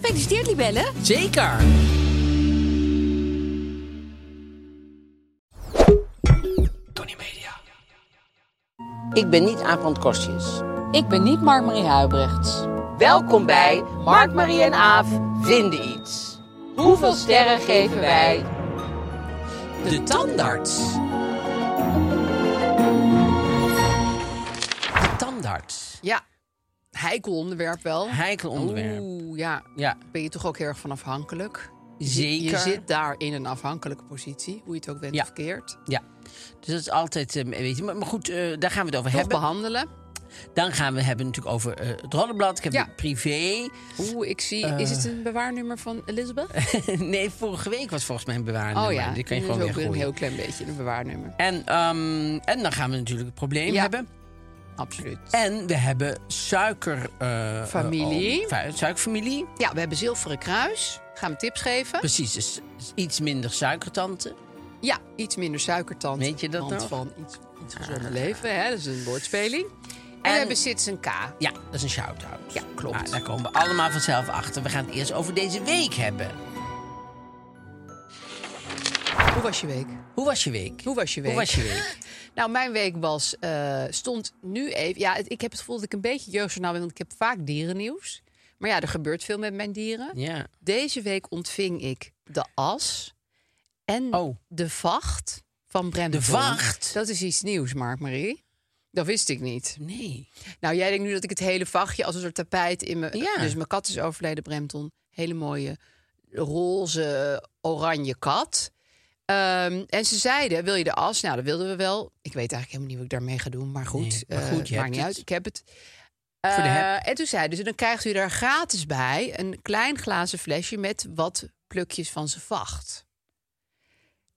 Gefeliciteerd, Libelle. Zeker! Ik ben niet Aaf Kostjes. Ik ben niet Mark-Marie Huibrechts. Welkom bij Mark, Marie en Aaf vinden iets. Hoeveel sterren geven wij? De tandarts. De tandarts. Ja, heikel onderwerp wel. Heikel onderwerp. Oeh, ja. Ja, Ben je toch ook heel erg van afhankelijk? Zeker. Je zit daar in een afhankelijke positie, hoe je het ook bent Ja. verkeerd. ja. Dus dat is altijd, eh, weet je, maar, maar goed, eh, daar gaan we het over Toch hebben. behandelen. Dan gaan we hebben natuurlijk over eh, het rollenblad. Ik heb Ja. het privé. Oeh, ik zie. Is het een bewaarnummer van Elizabeth? nee, vorige week was volgens mij een bewaarnummer. oh ja, Die kan je dat gewoon is ook weer een heel klein beetje een bewaarnummer. En, ehm, en dan gaan we natuurlijk het probleem Ja. hebben. Absoluut. En we hebben suiker... eh, Familie. oh, suikerfamilie. Ja, we hebben Zilveren Kruis. Gaan we tips geven? Precies, dus iets minder suikertante. Ja, iets minder suikertand. Weet je dat nog? Van iets, iets gezonder leven. Hè? Dat is een woordspeling. En, En- we hebben Citizen K. Ja, dat is een shout-out. Ja, klopt. Nou, daar komen we allemaal vanzelf achter. We gaan het eerst over deze week hebben. Hoe was je week? Hoe was je week? Hoe was je week? Hoe was je week? Nou, mijn week was, eh, stond nu even... Ja, het- ik heb het gevoel dat ik een beetje jeugdjournaal ben, want ik heb vaak dierennieuws. Maar ja, er gebeurt veel met mijn dieren. Ja. Deze week ontving ik de as en Oh. de vacht van Bremton. De vacht? Dat is iets nieuws, Mark-Marie. Dat wist ik niet. Nee. Nou, jij denkt nu dat ik het hele vachtje als een soort tapijt in mijn... Ja. Dus mijn kat is overleden, Bremton. Hele mooie roze, oranje kat. Ehm, en ze zeiden, wil je de as? Nou, dat wilden we wel. Ik weet eigenlijk helemaal niet wat ik daarmee ga doen. Maar goed, Nee, maar eh, goed, maakt niet het. uit. Ik heb het. Voor de Eh, heb. En toen zeiden ze, dan krijgt u daar gratis bij... een klein glazen flesje met wat plukjes van zijn vacht.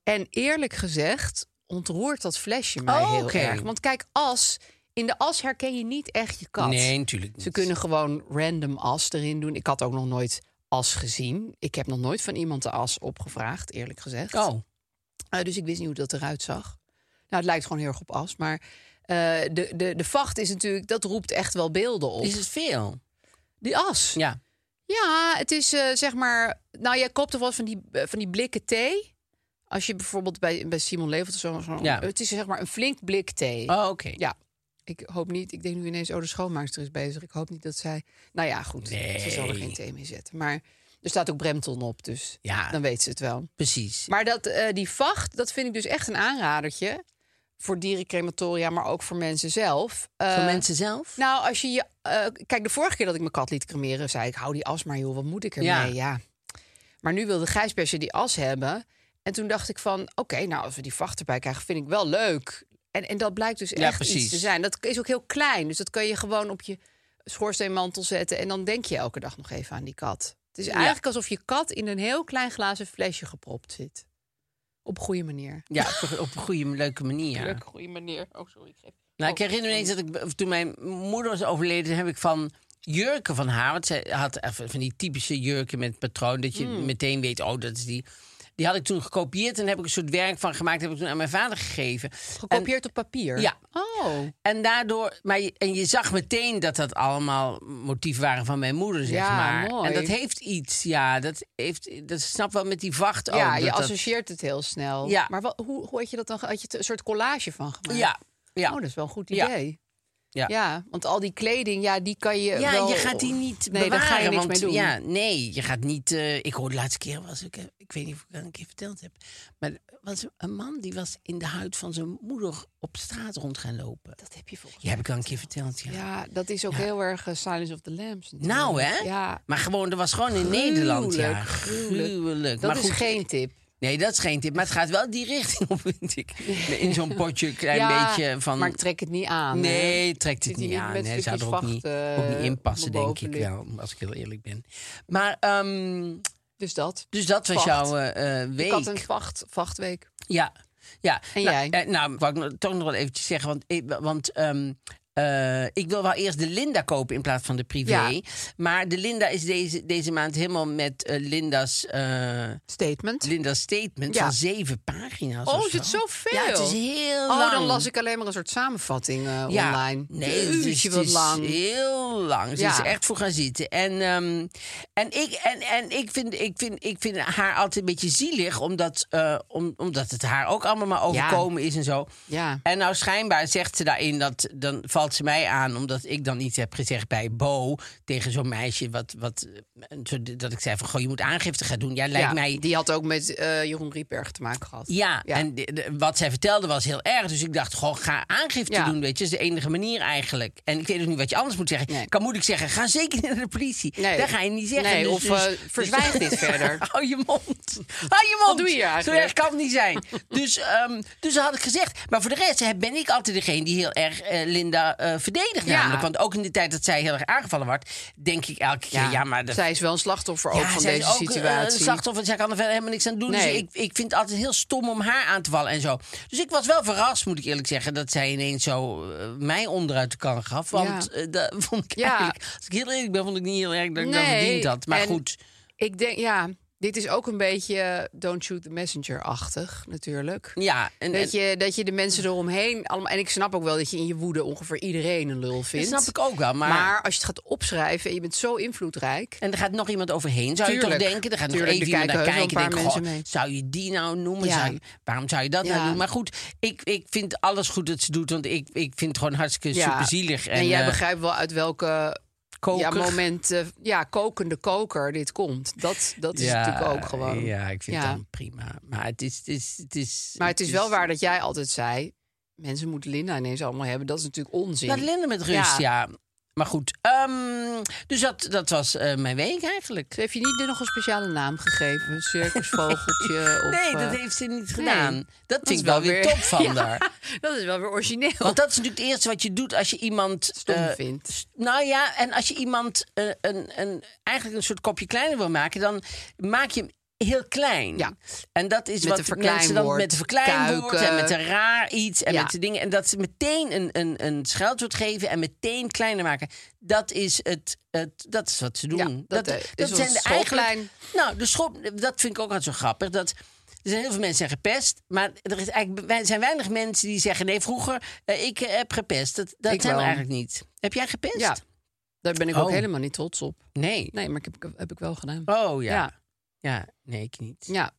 En eerlijk gezegd ontroert dat flesje mij Oh, heel erg. Want kijk, as... In de as herken je niet echt je kat. Nee, natuurlijk niet. Ze kunnen gewoon random as erin doen. Ik had ook nog nooit as gezien. Ik heb nog nooit van iemand de as opgevraagd, eerlijk gezegd. Oh, Eh, dus ik wist niet hoe dat eruit zag. Nou, het lijkt gewoon heel erg op as. Maar eh, de, de, de vacht is natuurlijk, dat roept echt wel beelden op. is het veel? Die as. Ja. Ja, het is eh, zeg maar. Nou, jij koopt toch wel van die, eh, van die blikken thee? Als je bijvoorbeeld bij, bij Simon Levert of zo. zo Ja. Het is zeg maar een flink blik thee. Oh, oké. Ja. Ik hoop niet. Ik denk nu ineens, oh, de schoonmaakster is bezig. Ik hoop niet dat zij. Nou ja, goed. Nee. Ze zal er geen thee mee zetten. Maar er staat ook Bremton op, dus Ja. dan weet ze het wel. Precies. Maar dat, eh, die vacht, dat vind ik dus echt een aanradertje. Voor dierencrematoria, maar ook voor mensen zelf. Voor Eh, mensen zelf? Nou, als je je. eh, kijk, de vorige keer dat ik mijn kat liet cremeren, zei ik: hou die as maar, joh, wat moet ik ermee? Ja. Ja. Maar nu wilde Gijsbesje die as hebben. En toen dacht ik van: oké, nou, als we die vacht erbij krijgen, vind ik wel leuk. En, en dat blijkt dus Ja, echt precies. iets te zijn. Dat is ook heel klein, dus dat kan je gewoon op je schoorsteenmantel zetten. En dan denk je elke dag nog even aan die kat. Het is eigenlijk alsof je kat in een heel klein glazen flesje gepropt zit. Op een goede manier. Ja, op, een goede, leuke manier. Leuke goede manier. Oh, sorry. Ik geef... Nou, ik herinner me eens dat ik, toen mijn moeder was overleden, heb ik van jurken van haar. Want zij had even van die typische jurken met patroon, dat je Mm. meteen weet, oh, dat is die. Die had ik toen gekopieerd en heb ik een soort werk van gemaakt. Heb ik toen aan mijn vader gegeven. Gekopieerd op papier? Ja. Oh. En daardoor, maar je, en je zag meteen dat dat allemaal motieven waren van mijn moeder, zeg Ja, maar. mooi. En dat heeft iets, ja, dat heeft, dat snap wel met die vacht ook. Ja, je dat associeert het heel snel. Ja. Maar wat, hoe, hoe had je dat dan? Had je het een soort collage van gemaakt? Ja, ja. Oh, dat is wel een goed idee. Ja. Ja, want al die kleding, ja, die kan je Ja, wel... je gaat die niet Nee, daar ga je bewaren, niks want, mee doen. Ja, nee, je gaat niet... eh, ik hoorde de laatste keer, was ik, eh, ik weet niet of ik dat een keer verteld heb... maar was een man die was in de huid van zijn moeder op straat rond gaan lopen. Dat heb je volgens Ja, heb ik al een keer verteld, ja. Ja, dat is ook heel erg eh, Silence of the Lambs. natuurlijk. Nou, hè? Ja, Maar gewoon, er was gewoon in Nederland, ja. Gruwelijk, gruwelijk. Gruwelijk. dat maar is goed, geen tip. Nee, dat is geen tip. Maar het gaat wel die richting op, vind ik. In zo'n potje, klein ja, beetje van... Maar ik trek het niet aan. Nee, hè. trekt het niet aan. Nee, zou er ook niet, vacht, ook niet eh, in passen, denk ik wel. Als ik heel eerlijk ben. Maar, ehm, Dus dat. dus dat was Vacht. jouw eh, eh, week. Ik had een vacht, vachtweek. Ja, ja. En nou, jij? eh, nou, wou ik toch nog wel eventjes zeggen. Want, want ehm, eh, ik wil wel eerst de Linda kopen in plaats van de privé. Ja. Maar de Linda is deze, deze maand helemaal met eh, Linda's, eh, Statement. Linda's statement Ja. van zeven pagina's. Oh, is het zo. zoveel? Ja, het is heel Oh, lang. dan las ik alleen maar een soort samenvatting Ja, online. Nee, het is, het is lang. heel lang. Ze is echt voor gaan zitten. En, ehm, en, ik, en, en ik, vind, ik, vind, ik vind haar altijd een beetje zielig, omdat, om, omdat het haar ook allemaal maar overkomen is en zo. Ja. En nou, schijnbaar zegt ze daarin dat. Dan valt ze mij aan, omdat ik dan iets heb gezegd bij Bo tegen zo'n meisje. Wat, wat, eh, dat ik zei van: Goh, je moet aangifte gaan doen. Ja, lijkt Ja, mij. Die had ook met eh, Jeroen Rietberg te maken gehad. Ja, Ja. en de- de- wat zij vertelde was heel erg. Dus ik dacht, goh, ga aangifte Ja. doen, weet je. Dat is de enige manier eigenlijk. En ik weet ook niet wat je anders moet zeggen. Nee. Kan moet ik zeggen, ga zeker naar de politie. Nee. Dat ga je niet zeggen. Nee, Dus- of dus- eh, verzwijg dit verder. Hou je mond. Hou je mond. doe je hier Zo eigenlijk? erg kan het niet zijn. Dus, ehm, dus dat had ik gezegd. Maar voor de rest ben ik altijd degene die heel erg Linda eh, verdedigt. Ja. Namelijk. Want ook in de tijd dat zij heel erg aangevallen wordt, denk ik elke keer, ja, maar... Zij is wel een slachtoffer ook van deze ook, eh, situatie. een slachtoffer, zij kan er verder helemaal niks aan doen. Nee. Dus ik, ik vind het altijd heel stom om haar aan te vallen en zo. Dus ik was wel verrast, moet ik eerlijk zeggen, dat zij ineens zo eh, mij onderuit de kan gaf. Want dat vond ik Ja. eigenlijk, als ik heel eerlijk ben, vond ik niet heel erg dat ik dat verdiend had. Maar en- goed. Ik denk, ja, dit is ook een beetje eh, Don't Shoot the Messenger-achtig, natuurlijk. Ja, en, Dat en- je, dat je de mensen eromheen allemaal. En ik snap ook wel dat je in je woede ongeveer iedereen een lul dat vindt. snap ik ook wel. Maar, Maar als je het gaat opschrijven en je bent zo invloedrijk. En er gaat nog iemand overheen, zou je toch denken? Er gaat Tuurlijk, nog even iemand naar kijken Denk, goh, mee. zou je die nou noemen? Ja. Zou je- waarom zou je dat Ja. nou doen? Maar goed, ik, ik vind alles goed dat ze doet. Want ik, ik vind het gewoon hartstikke Ja. superzielig. En, jij eh, begrijpt wel uit welke koker. ja, moment, eh, ja, kokende koker dit komt. Dat, dat is Ja, natuurlijk ook gewoon. Ja, ik vind Ja. het dan prima. Maar het is... Het is, het is Maar het is wel waar dat jij altijd zei. Mensen moeten Linda ineens allemaal hebben. Dat is natuurlijk onzin. Laat Linda met rust, ja. Maar goed, ehm, dus dat, dat was eh, mijn week eigenlijk. Heeft je niet nog een speciale naam gegeven? Een circusvogeltje? of, nee, dat eh, heeft ze niet gedaan. Dat is vind ik wel weer top van Ja, haar. Dat is wel weer origineel. Want dat is natuurlijk het eerste wat je doet als je iemand... Stom eh, vindt. Nou ja, en als je iemand een, een, eigenlijk een soort kopje kleiner wil maken... dan maak je hem heel klein. Ja. En dat is Met wat mensen dan met een verkleinwoord... kuiken. en met een raar iets en Ja. met de dingen... en dat ze meteen een, een, een scheldwoord geven en meteen kleiner maken. Dat is, het, het, dat is wat ze doen. Ja, dat, eh, is zijn ons de eigenlijk... Nou, de school, dat vind ik ook altijd zo grappig. Dat, er zijn heel veel mensen die zijn gepest. Maar er is eigenlijk, er zijn weinig mensen die zeggen... nee, vroeger, eh, ik heb gepest. Dat, dat Ik zijn er eigenlijk niet. Heb jij gepest? Ja, daar ben ik ook Oh. helemaal niet trots op. Nee. Nee, maar ik heb, heb ik wel gedaan. Oh ja. ja. Ja. nee, ik niet. Ja,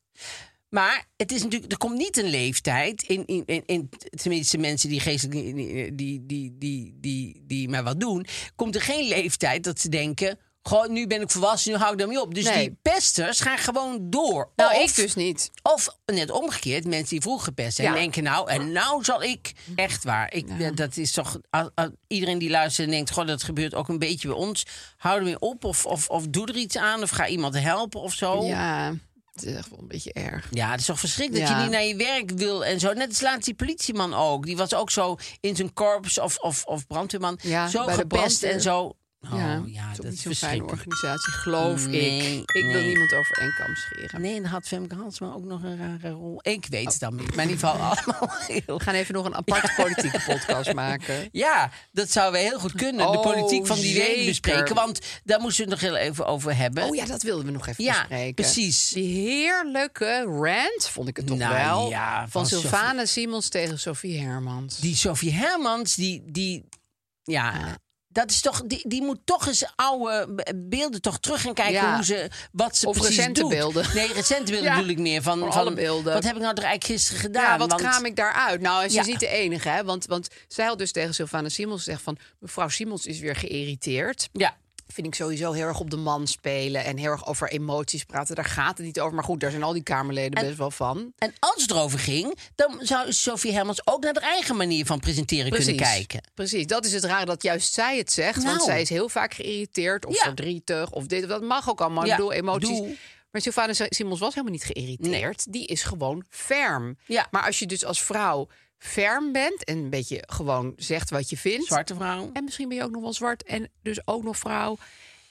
Maar het is natuurlijk, er komt niet een leeftijd in, in, in, in tenminste mensen die geestelijk die, die, die, die, die, die maar wat doen, komt er geen leeftijd dat ze denken. Goh, nu ben ik volwassen, nu hou ik daarmee op. Dus Nee. die pesters gaan gewoon door. nou Of- ik dus niet. Of net omgekeerd, mensen die vroeger gepest zijn, Ja. denken nou, en nou zal ik echt waar. Ik, eh, Dat is toch, al- al- iedereen die luistert en denkt, goh, dat gebeurt ook een beetje bij ons. Hou er weer op of, of, of doe er iets aan of ga iemand helpen of zo. Ja, het is echt wel een beetje erg. Ja, het is toch verschrikkelijk dat je niet naar je werk wil en zo. Net als laatst die politieman ook. Die was ook zo in zijn korps of, of, of brandweerman. Ja, zo gepest en zo. Oh, ja, ja, het is dat niet zo'n fijne organisatie, geloof Nee, ik. Ik wil niemand over één kam scheren. Nee, dan had Femke Halsma ook nog een rare rol. Ik weet het dan niet. Maar in ieder geval allemaal heel We gaan even nog een aparte politieke podcast maken. Ja, dat zouden we heel goed kunnen. de Oh, politiek van die week bespreken. Want daar moesten we het nog heel even over hebben. Oh ja, dat wilden we nog even Ja, bespreken. precies. Die heerlijke rant, vond ik het toch Nou wel, ja, van van Sylvana Simons tegen Sophie Hermans. Die Sophie Hermans, die... die ja, Dat is toch, die, die moet toch eens oude beelden toch terug gaan kijken Ja. hoe ze, wat ze Of precies recente doet. beelden. Nee, recente beelden Ja, bedoel ik meer. Van, van, alle beelden. Wat heb ik nou er eigenlijk gisteren gedaan? Ja, wat Want- kraam ik daaruit? Nou, ze Ja. is niet de enige, hè? Want, want zij had dus tegen Sylvana Simons gezegd van... mevrouw Simons is weer geïrriteerd. Ja, Vind ik sowieso heel erg op de man spelen... en heel erg over emoties praten. Daar gaat het niet over. Maar goed, daar zijn al die Kamerleden best wel van. en als het erover ging, dan zou Sophie Hermans ook naar haar eigen manier van presenteren kunnen kijken. Precies, dat is het rare dat juist zij het zegt. Want Nou. zij is heel vaak geïrriteerd of Ja. verdrietig... of dit of dat mag ook allemaal. Ja, Ik bedoel, emoties... doe. Maar Sylvana Simons was helemaal niet geïrriteerd. Die is gewoon ferm. Ja. Maar als je dus als vrouw ferm bent... en een beetje gewoon zegt wat je vindt... Zwarte vrouw. En misschien ben je ook nog wel zwart en dus ook nog vrouw.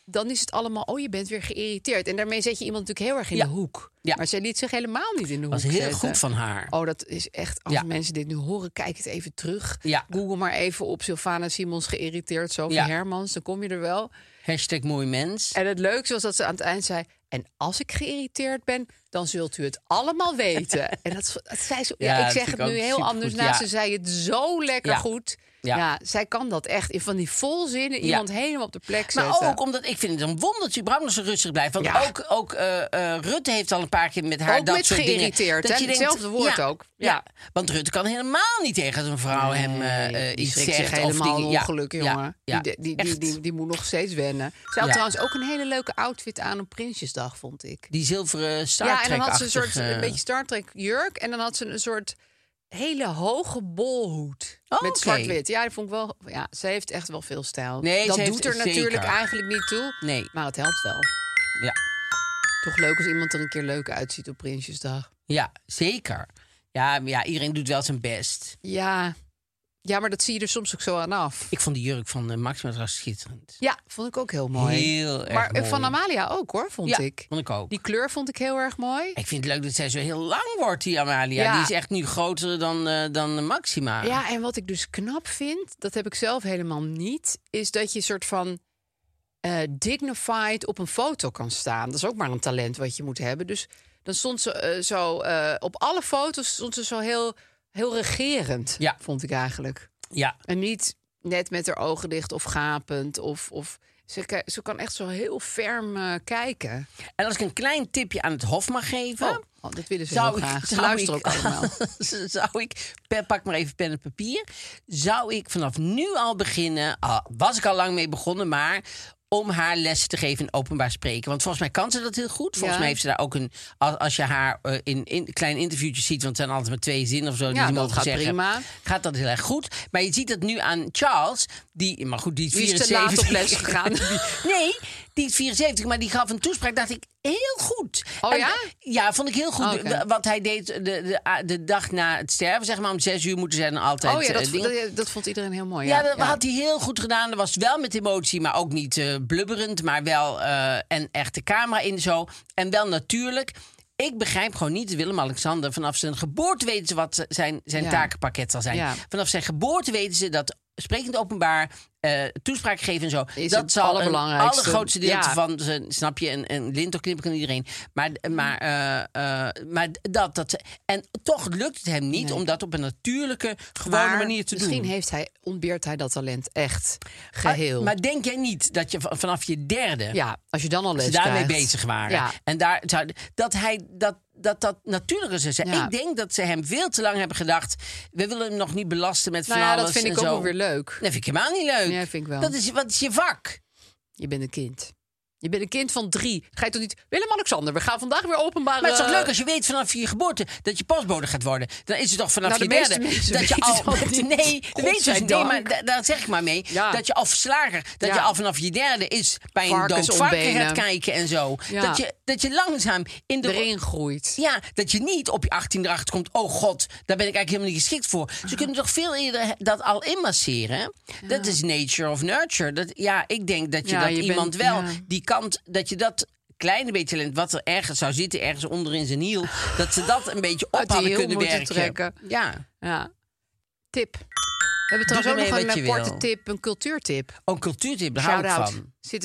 Dan is het allemaal, oh, je bent weer geïrriteerd. En daarmee zet je iemand natuurlijk heel erg in Ja. de hoek. Ja. Maar zij liet zich helemaal niet in de was hoek heel zetten. goed van haar. Oh, dat is echt, als Ja. mensen dit nu horen, kijk het even terug. Ja. Google maar even op Sylvana Simons geïrriteerd, Sophie. Hermans. Dan kom je er wel. Hashtag mooi mens. En het leukste was dat ze aan het eind zei... en als ik geïrriteerd ben, dan zult u het allemaal weten. en dat, dat zei ze, ja, Ja, ik zeg het nu heel anders. Nou, ja. ze zei het zo lekker goed. Ja. Ja. zij kan dat echt. In van die volzinnen iemand helemaal op de plek Maar zetten. ook omdat ik vind het een wonder dat ze zo rustig blijft. Want Ja. ook, ook eh, eh, Rutte heeft al een paar keer met haar Ook dat met soort dingen. geïrriteerd, dat je denkt, Hetzelfde woord ook. Ja. Want Rutte kan helemaal niet tegen een vrouw hem die iets zegt. zich of helemaal dingen- ja, ongeluk, jongen. ja, die, die, die, die, moet nog steeds wennen. Ze had trouwens ook een hele leuke outfit aan op Prinsjesdag, vond ik. Die zilveren Star ja, en dan had ze een soort een beetje Star Trek jurk. En dan had ze een soort hele hoge bolhoed. Oh, met zwart-wit. Ja, die vond ik wel. Ja, ze heeft echt wel veel stijl. Nee, dat ze doet heeft- er natuurlijk zeker. eigenlijk niet toe. Nee. Maar het helpt wel. Ja. Toch leuk als iemand er een keer leuk uitziet op Prinsjesdag. ja, zeker. Ja, maar ja, iedereen doet wel zijn best. Ja. Ja, maar dat zie je er soms ook zo aan af. Ik vond die jurk van uh, Maxima trouwens schitterend. Ja, vond ik ook heel mooi. Heel erg maar eh, mooi. van Amalia ook hoor, vond Ja, ik. vond ik ook. Die kleur vond ik heel erg mooi. Ik vind het leuk dat zij zo heel lang wordt, die Amalia. Ja. Die is echt nu groter dan, eh, dan Maxima. Ja, en wat ik dus knap vind, dat heb ik zelf helemaal niet, is dat je soort van eh, dignified op een foto kan staan. Dat is ook maar een talent wat je moet hebben. Dus dan stond ze eh, zo eh, op alle foto's stond ze zo heel, heel regerend, Ja. vond ik eigenlijk. ja. En niet net met haar ogen dicht of gapend of. of ze, ze kan echt zo heel ferm eh, kijken. En als ik een klein tipje aan het Hof mag geven... Oh, oh, dat willen ze zou ik, graag. Ze zou luisteren ik, ook allemaal. zou ik, pak maar even pen en papier. Zou ik vanaf nu al beginnen, was ik al lang mee begonnen, maar om haar lessen te geven in openbaar spreken. Want volgens mij kan ze dat heel goed. Volgens Ja. mij heeft ze daar ook een, als, als je haar eh, in, in klein interviewtjes ziet, want het zijn altijd maar twee zinnen of zo die Ja, ze dat gaat zeggen, prima. gaat dat heel erg goed. Maar je ziet het nu aan Charles, die, maar goed, die is Die is te 74. laat op les gegaan. Die- nee, die is 74, maar die gaf een toespraak, dacht ik, heel goed. Oh En, ja? Ja, vond ik heel goed. Oh. Wat hij deed de, de, de dag na het sterven, zeg maar, om zes uur moeten zijn altijd Oh ja, dat, eh, dat, dat vond iedereen heel mooi. Ja, dat had hij heel goed gedaan. Dat was wel met emotie, maar ook niet eh, blubberend. Maar wel eh, en echt de camera in zo. En wel natuurlijk. Ik begrijp gewoon niet, Willem-Alexander, vanaf zijn geboorte weten ze wat zijn, zijn Ja. takenpakket zal zijn. Ja. Vanaf zijn geboorte weten ze dat sprekend openbaar, eh, toespraak geven en zo. Is dat het zal een allerbelangrijkste. allergrootste deel Ja. van zijn, snap je, en, en Linto knippen kan iedereen. Maar, maar, eh, eh, maar dat, dat, en toch lukt het hem niet om dat op een natuurlijke, gewone Maar manier te misschien doen. heeft hij, ontbeert hij dat talent echt geheel. Maar, maar denk jij niet dat je vanaf je derde ja, als je dan al les daarmee bezig waren? Ja. En daar dat hij dat. Dat dat natuurlijk is. Ja. Ik denk dat ze hem veel te lang hebben gedacht. We willen hem nog niet belasten met van Nou ja, alles dat vind en ik ook zo. wel weer leuk. Dat vind ik helemaal niet leuk. Ja, vind ik wel. Dat is, wat is je vak? Je bent een kind. Je bent een kind van drie. Ga je toch niet... Willem-Alexander, we gaan vandaag weer openbaar... Maar het is toch leuk als je weet vanaf je geboorte dat je postbode gaat worden. Dan is het toch vanaf Nou, je de derde dat je al. Nee, dat weet je niet. Nee, maar Godzijdank. da- daar zeg ik maar mee. Ja. Dat je al verslager, dat Ja. je al vanaf je derde is bij een dood varken gaat kijken en zo. Ja. Dat, je, dat je langzaam in de erin groeit. Ja, dat je niet op je 18 erachter komt. Oh god, daar ben ik eigenlijk helemaal niet geschikt voor. Ze kunnen toch veel eerder dat al inmasseren. Dat is nature of nurture. Dat, ja, ik denk dat je dat je iemand bent- wel die kant, dat je dat kleine beetje talent wat er ergens zou zitten, ergens onder in zijn hiel, dat ze dat een beetje op hadden kunnen werken. trekken. Ja, Ja. Tip. We hebben trouwens ermee ook nog een eh, korte tip, een cultuurtip. ook een cultuurtip, daar hou ik van. K. Dat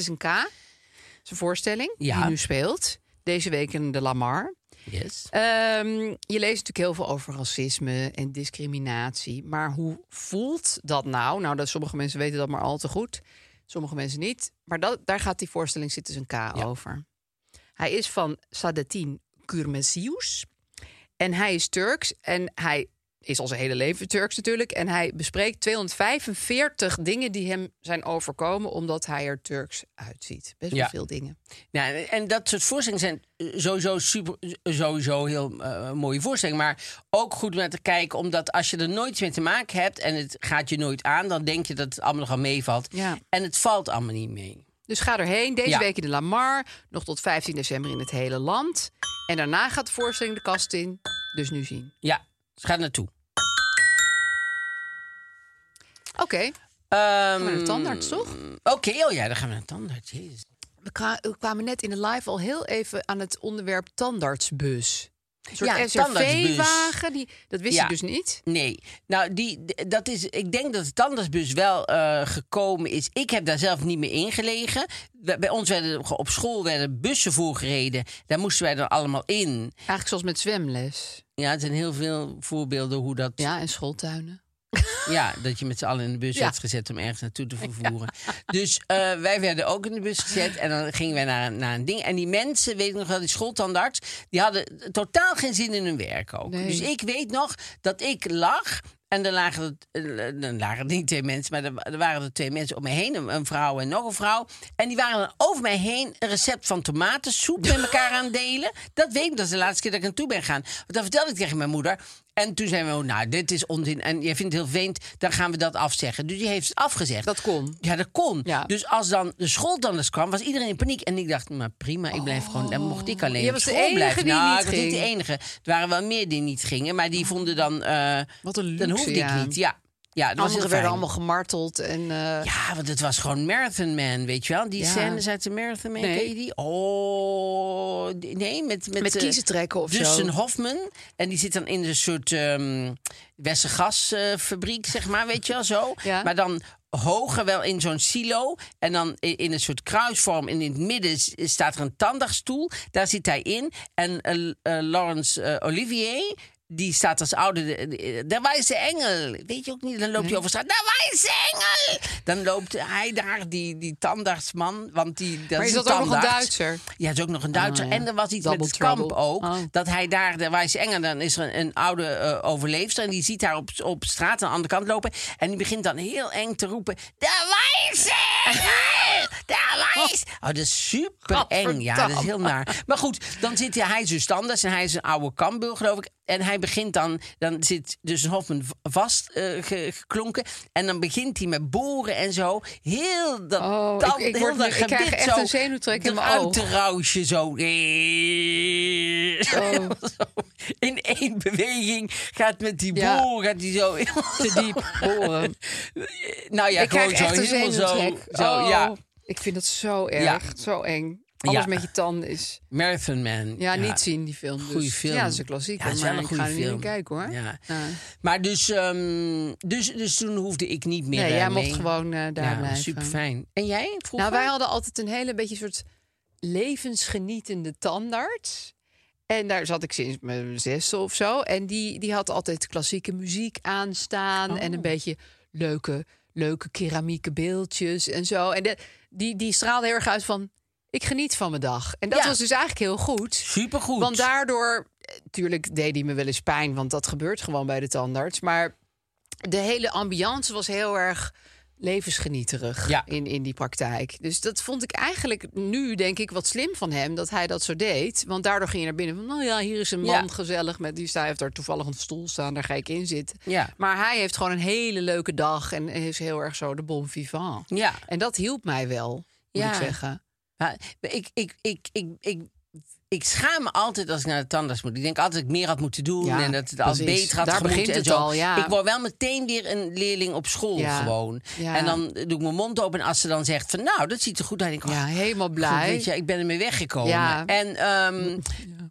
is een voorstelling Ja. die nu speelt. Deze week in de Lamar. Yes. Ehm, je leest natuurlijk heel veel over racisme en discriminatie. Maar hoe voelt dat nou? Nou, dat sommige mensen weten dat maar al te goed. Sommige mensen niet. Maar dat, daar gaat die voorstelling zitten zijn K over. Hij is van Saadettin Kurmesius. En hij is Turks. En hij is al zijn hele leven Turks natuurlijk. En hij bespreekt 245 dingen die hem zijn overkomen... omdat hij er Turks uitziet. Best wel Ja. veel dingen. Ja, en dat soort voorstellingen zijn eh, sowieso, super, sowieso heel eh, mooie voorstellingen. Maar ook goed naar te kijken, omdat als je er nooit mee te maken hebt en het gaat je nooit aan, dan denk je dat het allemaal nogal meevalt. Ja. En het valt allemaal niet mee. Dus ga erheen. Deze Ja. week in de Lamar. Nog tot 15 december in het hele land. En daarna gaat de voorstelling de kast in. Dus nu zien. Ja, dus ga er naartoe. Oké. Ehm, Gaan we naar de tandarts, toch? Oké, oh ja, dan gaan we naar de tandarts. Jezus. We, kwa- we kwamen net in de live al heel even aan het onderwerp tandartsbus. Een soort Ja. SRV-wagen. Die, dat wist Ja. ik dus niet. Nee, nou, die, dat is, ik denk dat de tandartsbus wel eh, gekomen is. Ik heb daar zelf niet meer ingelegen. Bij bij ons werden op school werden bussen voorgereden. Daar moesten wij er allemaal in. Eigenlijk zoals met zwemles. Ja, er zijn heel veel voorbeelden hoe dat... Ja, en schooltuinen. Ja, dat je met z'n allen in de bus werd gezet om ergens naartoe te vervoeren. Dus eh, wij werden ook in de bus gezet en dan gingen wij naar, naar een ding. En die mensen, weet ik nog wel, die schooltandarts, die hadden totaal geen zin in hun werk ook. Nee. Dus ik weet nog dat ik lag. En er lagen, er, eh, lagen niet twee mensen, maar er, waren er twee mensen om me heen. Een, vrouw en nog een vrouw. En die waren dan over mij heen een recept van tomatensoep met elkaar aan het delen. Dat weet ik, dat is de laatste keer dat ik naartoe ben gegaan. Want dat vertelde ik tegen mijn moeder. En toen zeiden we, nou, dit is onzin. En jij vindt het heel vervelend, dan gaan we dat afzeggen. Dus die heeft het afgezegd. Dat kon. Ja, dat kon. Ja. Dus als dan de schooltanders kwam, was iedereen in paniek. En ik dacht, maar prima, ik blijf gewoon. Dan mocht ik alleen Je op de school enige blijven. die nou, niet ik was niet de enige. Er waren wel meer die niet gingen. Maar die vonden dan... eh, Wat een Dan luxe, hoefde ja. ik niet. Ja, ja dat Anderen werden allemaal gemarteld. En, eh, Ja, want het was gewoon Marathon Man, weet je wel? Die Ja. scènes uit de Marathon Man, Nee. ken je die? Oh, nee, met... Met, Met eh, kiezen trekken of Dustin zo. Hofman. En die zit dan in een soort ehm Westergasfabriek, zeg maar, weet je wel, zo. Ja. Maar dan hoger wel in zo'n silo. En dan in een soort kruisvorm. En in het midden staat er een tandartsstoel. Daar zit hij in. En eh, eh, Laurence eh, Olivier... Die staat als oude, de, wijze engel. Weet je ook niet? Dan loopt hij over straat. De wijze engel! Dan loopt hij daar, die, die tandartsman. Want die, dat Maar is dat ook nog een. Duitser? Ja, is ook nog een Duitser. Oh, ja. En er was iets Double met het kamp ook. Oh. Dat hij daar, de wijze engel, dan is er een, een oude eh, overleefster. En die ziet haar op, op straat aan de andere kant lopen. En die begint dan heel eng te roepen. De wijze! Wijze... Oh, dat is super eng. Ja, dat is heel naar. Maar goed, dan zit hij, hij is dus tandarts. En hij is een oude kambul, geloof ik. En hij begint dan, dan zit dus een Hofman vast ge- geklonken. En dan begint hij met boren en zo. Heel dat Oh, tand, ik- ik heel dat ik krijg echt zo een zenuwtrek in mijn oog. rauwsje zo. Oh. In één beweging gaat met die Ja. boor, gaat die zo... Te diep boren. nou ja, ik gewoon zo een helemaal zo. zo Oh, ja. Ik vind het zo erg. Zo eng. Alles Ja. met je tanden is... Marathon Man. Ja, niet zien die film. Dus. Goeie film. Ja, dat is een klassieker. Ja, maar een ik ga er goeie niet in film. kijken hoor. Ja. Maar dus, ehm, dus, dus toen hoefde ik niet meer Nee, jij mee. mocht gewoon eh, daar ja, blijven. super fijn. En jij vroeger? Nou, wij hadden altijd een hele beetje soort levensgenietende tandarts. En daar zat ik sinds mijn zesde of zo. En die, die had altijd klassieke muziek aanstaan. En een beetje leuke, leuke keramieke beeldjes en zo. En de, die, die straalde heel erg uit van... Ik geniet van mijn dag. En dat Ja. was dus eigenlijk heel goed. Supergoed. Want daardoor... Tuurlijk deed hij me wel eens pijn, want dat gebeurt gewoon bij de tandarts. Maar de hele ambiance was heel erg levensgenieterig Ja. in, in die praktijk. Dus dat vond ik eigenlijk nu, denk ik, wat slim van hem dat hij dat zo deed. Want daardoor ging je naar binnen van, nou ja, hier is een man Ja. gezellig met die staat heeft daar toevallig een stoel staan, daar ga ik in zitten. Ja. Maar hij heeft gewoon een hele leuke dag en is heel erg zo de bon vivant. Ja. En dat hielp mij wel, moet Ja. ik zeggen. Ja, ik, ik, ik, ik, ik, ik schaam me altijd als ik naar de tandarts moet. Ik denk altijd dat ik meer had moeten doen Ja, en dat het al beter had Daar begint en het zo. al, ja. Ik word wel meteen weer een leerling op school Ja, gewoon. ja. En dan doe ik mijn mond open en als ze dan zegt van nou, dat ziet er goed uit. denk ik, Ja, oh, helemaal goed, blij. weet je, ik ben ermee weggekomen. Ja. En ehm,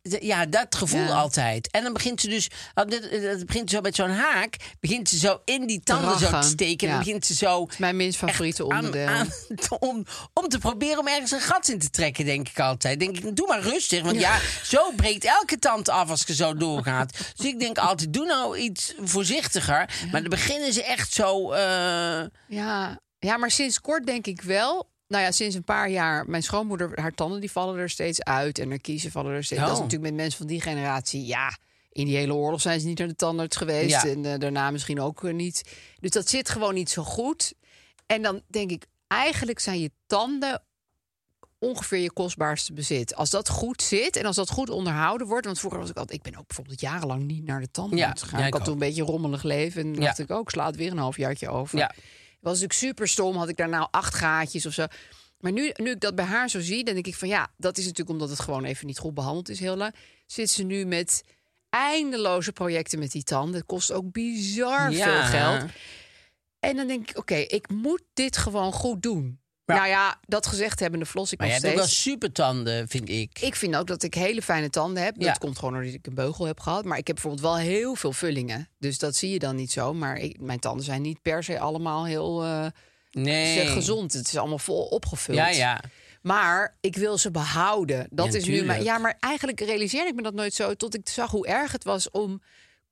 ja, dat gevoel Ja. altijd. En dan begint ze dus, oh, dit- het begint zo met zo'n haak, begint ze zo in die tanden zo te steken. En Ja. begint ze zo Mijn minst favoriete aan- onderdeel. aan- om, om te proberen om ergens een gat in te trekken, denk ik altijd. Denk ik, doe maar rustig. Want ja, zo breekt elke tand af als je zo doorgaat. dus ik denk altijd, doe nou iets voorzichtiger. Maar dan beginnen ze echt zo... eh, Ja, Ja, maar sinds kort denk ik wel. Nou ja, sinds een paar jaar. Mijn schoonmoeder, haar tanden die vallen er steeds uit. En haar kiezen vallen er steeds. Dat is Oh. natuurlijk met mensen van die generatie. Ja, in die hele oorlog zijn ze niet naar de tandarts geweest. Ja. En eh, daarna misschien ook eh, niet. Dus dat zit gewoon niet zo goed. En dan denk ik, eigenlijk zijn je tanden ongeveer je kostbaarste bezit. Als dat goed zit en als dat goed onderhouden wordt. Want vroeger was ik altijd... Ik ben ook bijvoorbeeld jarenlang niet naar de tandarts Ja, gegaan. ja, ik ik had toen een beetje rommelig leven. En Ja. dacht ik ook, slaat weer een halfjaartje over. Was natuurlijk super stom. Had ik daar nou acht gaatjes of zo. Maar nu, nu ik dat bij haar zo zie, dan denk ik van ja, dat is natuurlijk omdat het gewoon even niet goed behandeld is heel lang. Zit ze nu met eindeloze projecten met die tanden. Het kost ook bizar Ja. veel geld. En dan denk ik, oké, ik moet dit gewoon goed doen. Ja. Nou ja, dat gezegd hebbende vlos ik Maar nog hebt ook steeds. wel supertanden, vind ik. Ik vind ook dat ik hele fijne tanden heb. Ja. Dat komt gewoon doordat ik een beugel heb gehad. Maar ik heb bijvoorbeeld wel heel veel vullingen. Dus dat zie je dan niet zo. Maar ik, mijn tanden zijn niet per se allemaal heel eh, Nee. zeg, gezond. Het is allemaal vol opgevuld. Ja, ja. Maar ik wil ze behouden. Dat Ja, is nu mijn. Ja, maar eigenlijk realiseerde ik me dat nooit zo. Tot ik zag hoe erg het was om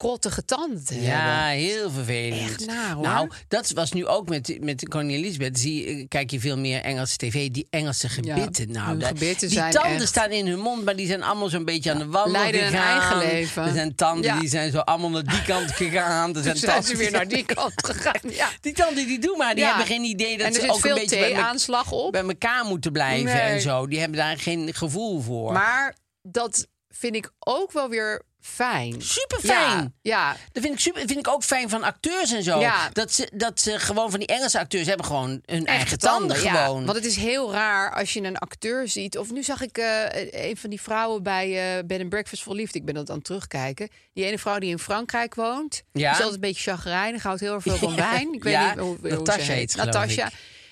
krottige tanden te Ja, hebben. heel vervelend. Echt naar, hoor. Nou, dat was nu ook met, met Koningin Elisabeth. Zie, je- kijk je veel meer Engelse tv. Die Engelse gebitten. nou, dat- gebitten die zijn tanden echt- staan in hun mond, maar die zijn allemaal zo'n beetje aan de wandel leiden gegaan. eigen leven. Er zijn tanden die zijn zo allemaal naar die kant gegaan. Er zijn, zijn tanden ze weer naar die kant gegaan. Ja. Die tanden die doen maar, die hebben geen idee dat ze ook een beetje bij, thee-aanslag op. bij elkaar moeten blijven Nee. en zo. Die hebben daar geen gevoel voor. Maar dat vind ik ook wel weer fijn. Superfijn. Ja, ja. Dat vind ik, super, vind ik ook fijn van acteurs en zo. Ja. Dat, ze, dat ze gewoon van die Engelse acteurs hebben gewoon hun eigen tanden. ja. gewoon. Want het is heel raar als je een acteur ziet. Of nu zag ik eh, een van die vrouwen bij eh Bed and Breakfast voor Liefde. Ik ben dat aan het terugkijken. Die ene vrouw die in Frankrijk woont. Ja. Die is altijd een beetje chagrijnig. Houdt heel erg veel van wijn. Ik weet Ja, niet hoe, hoe Natasha ze heet Natasha.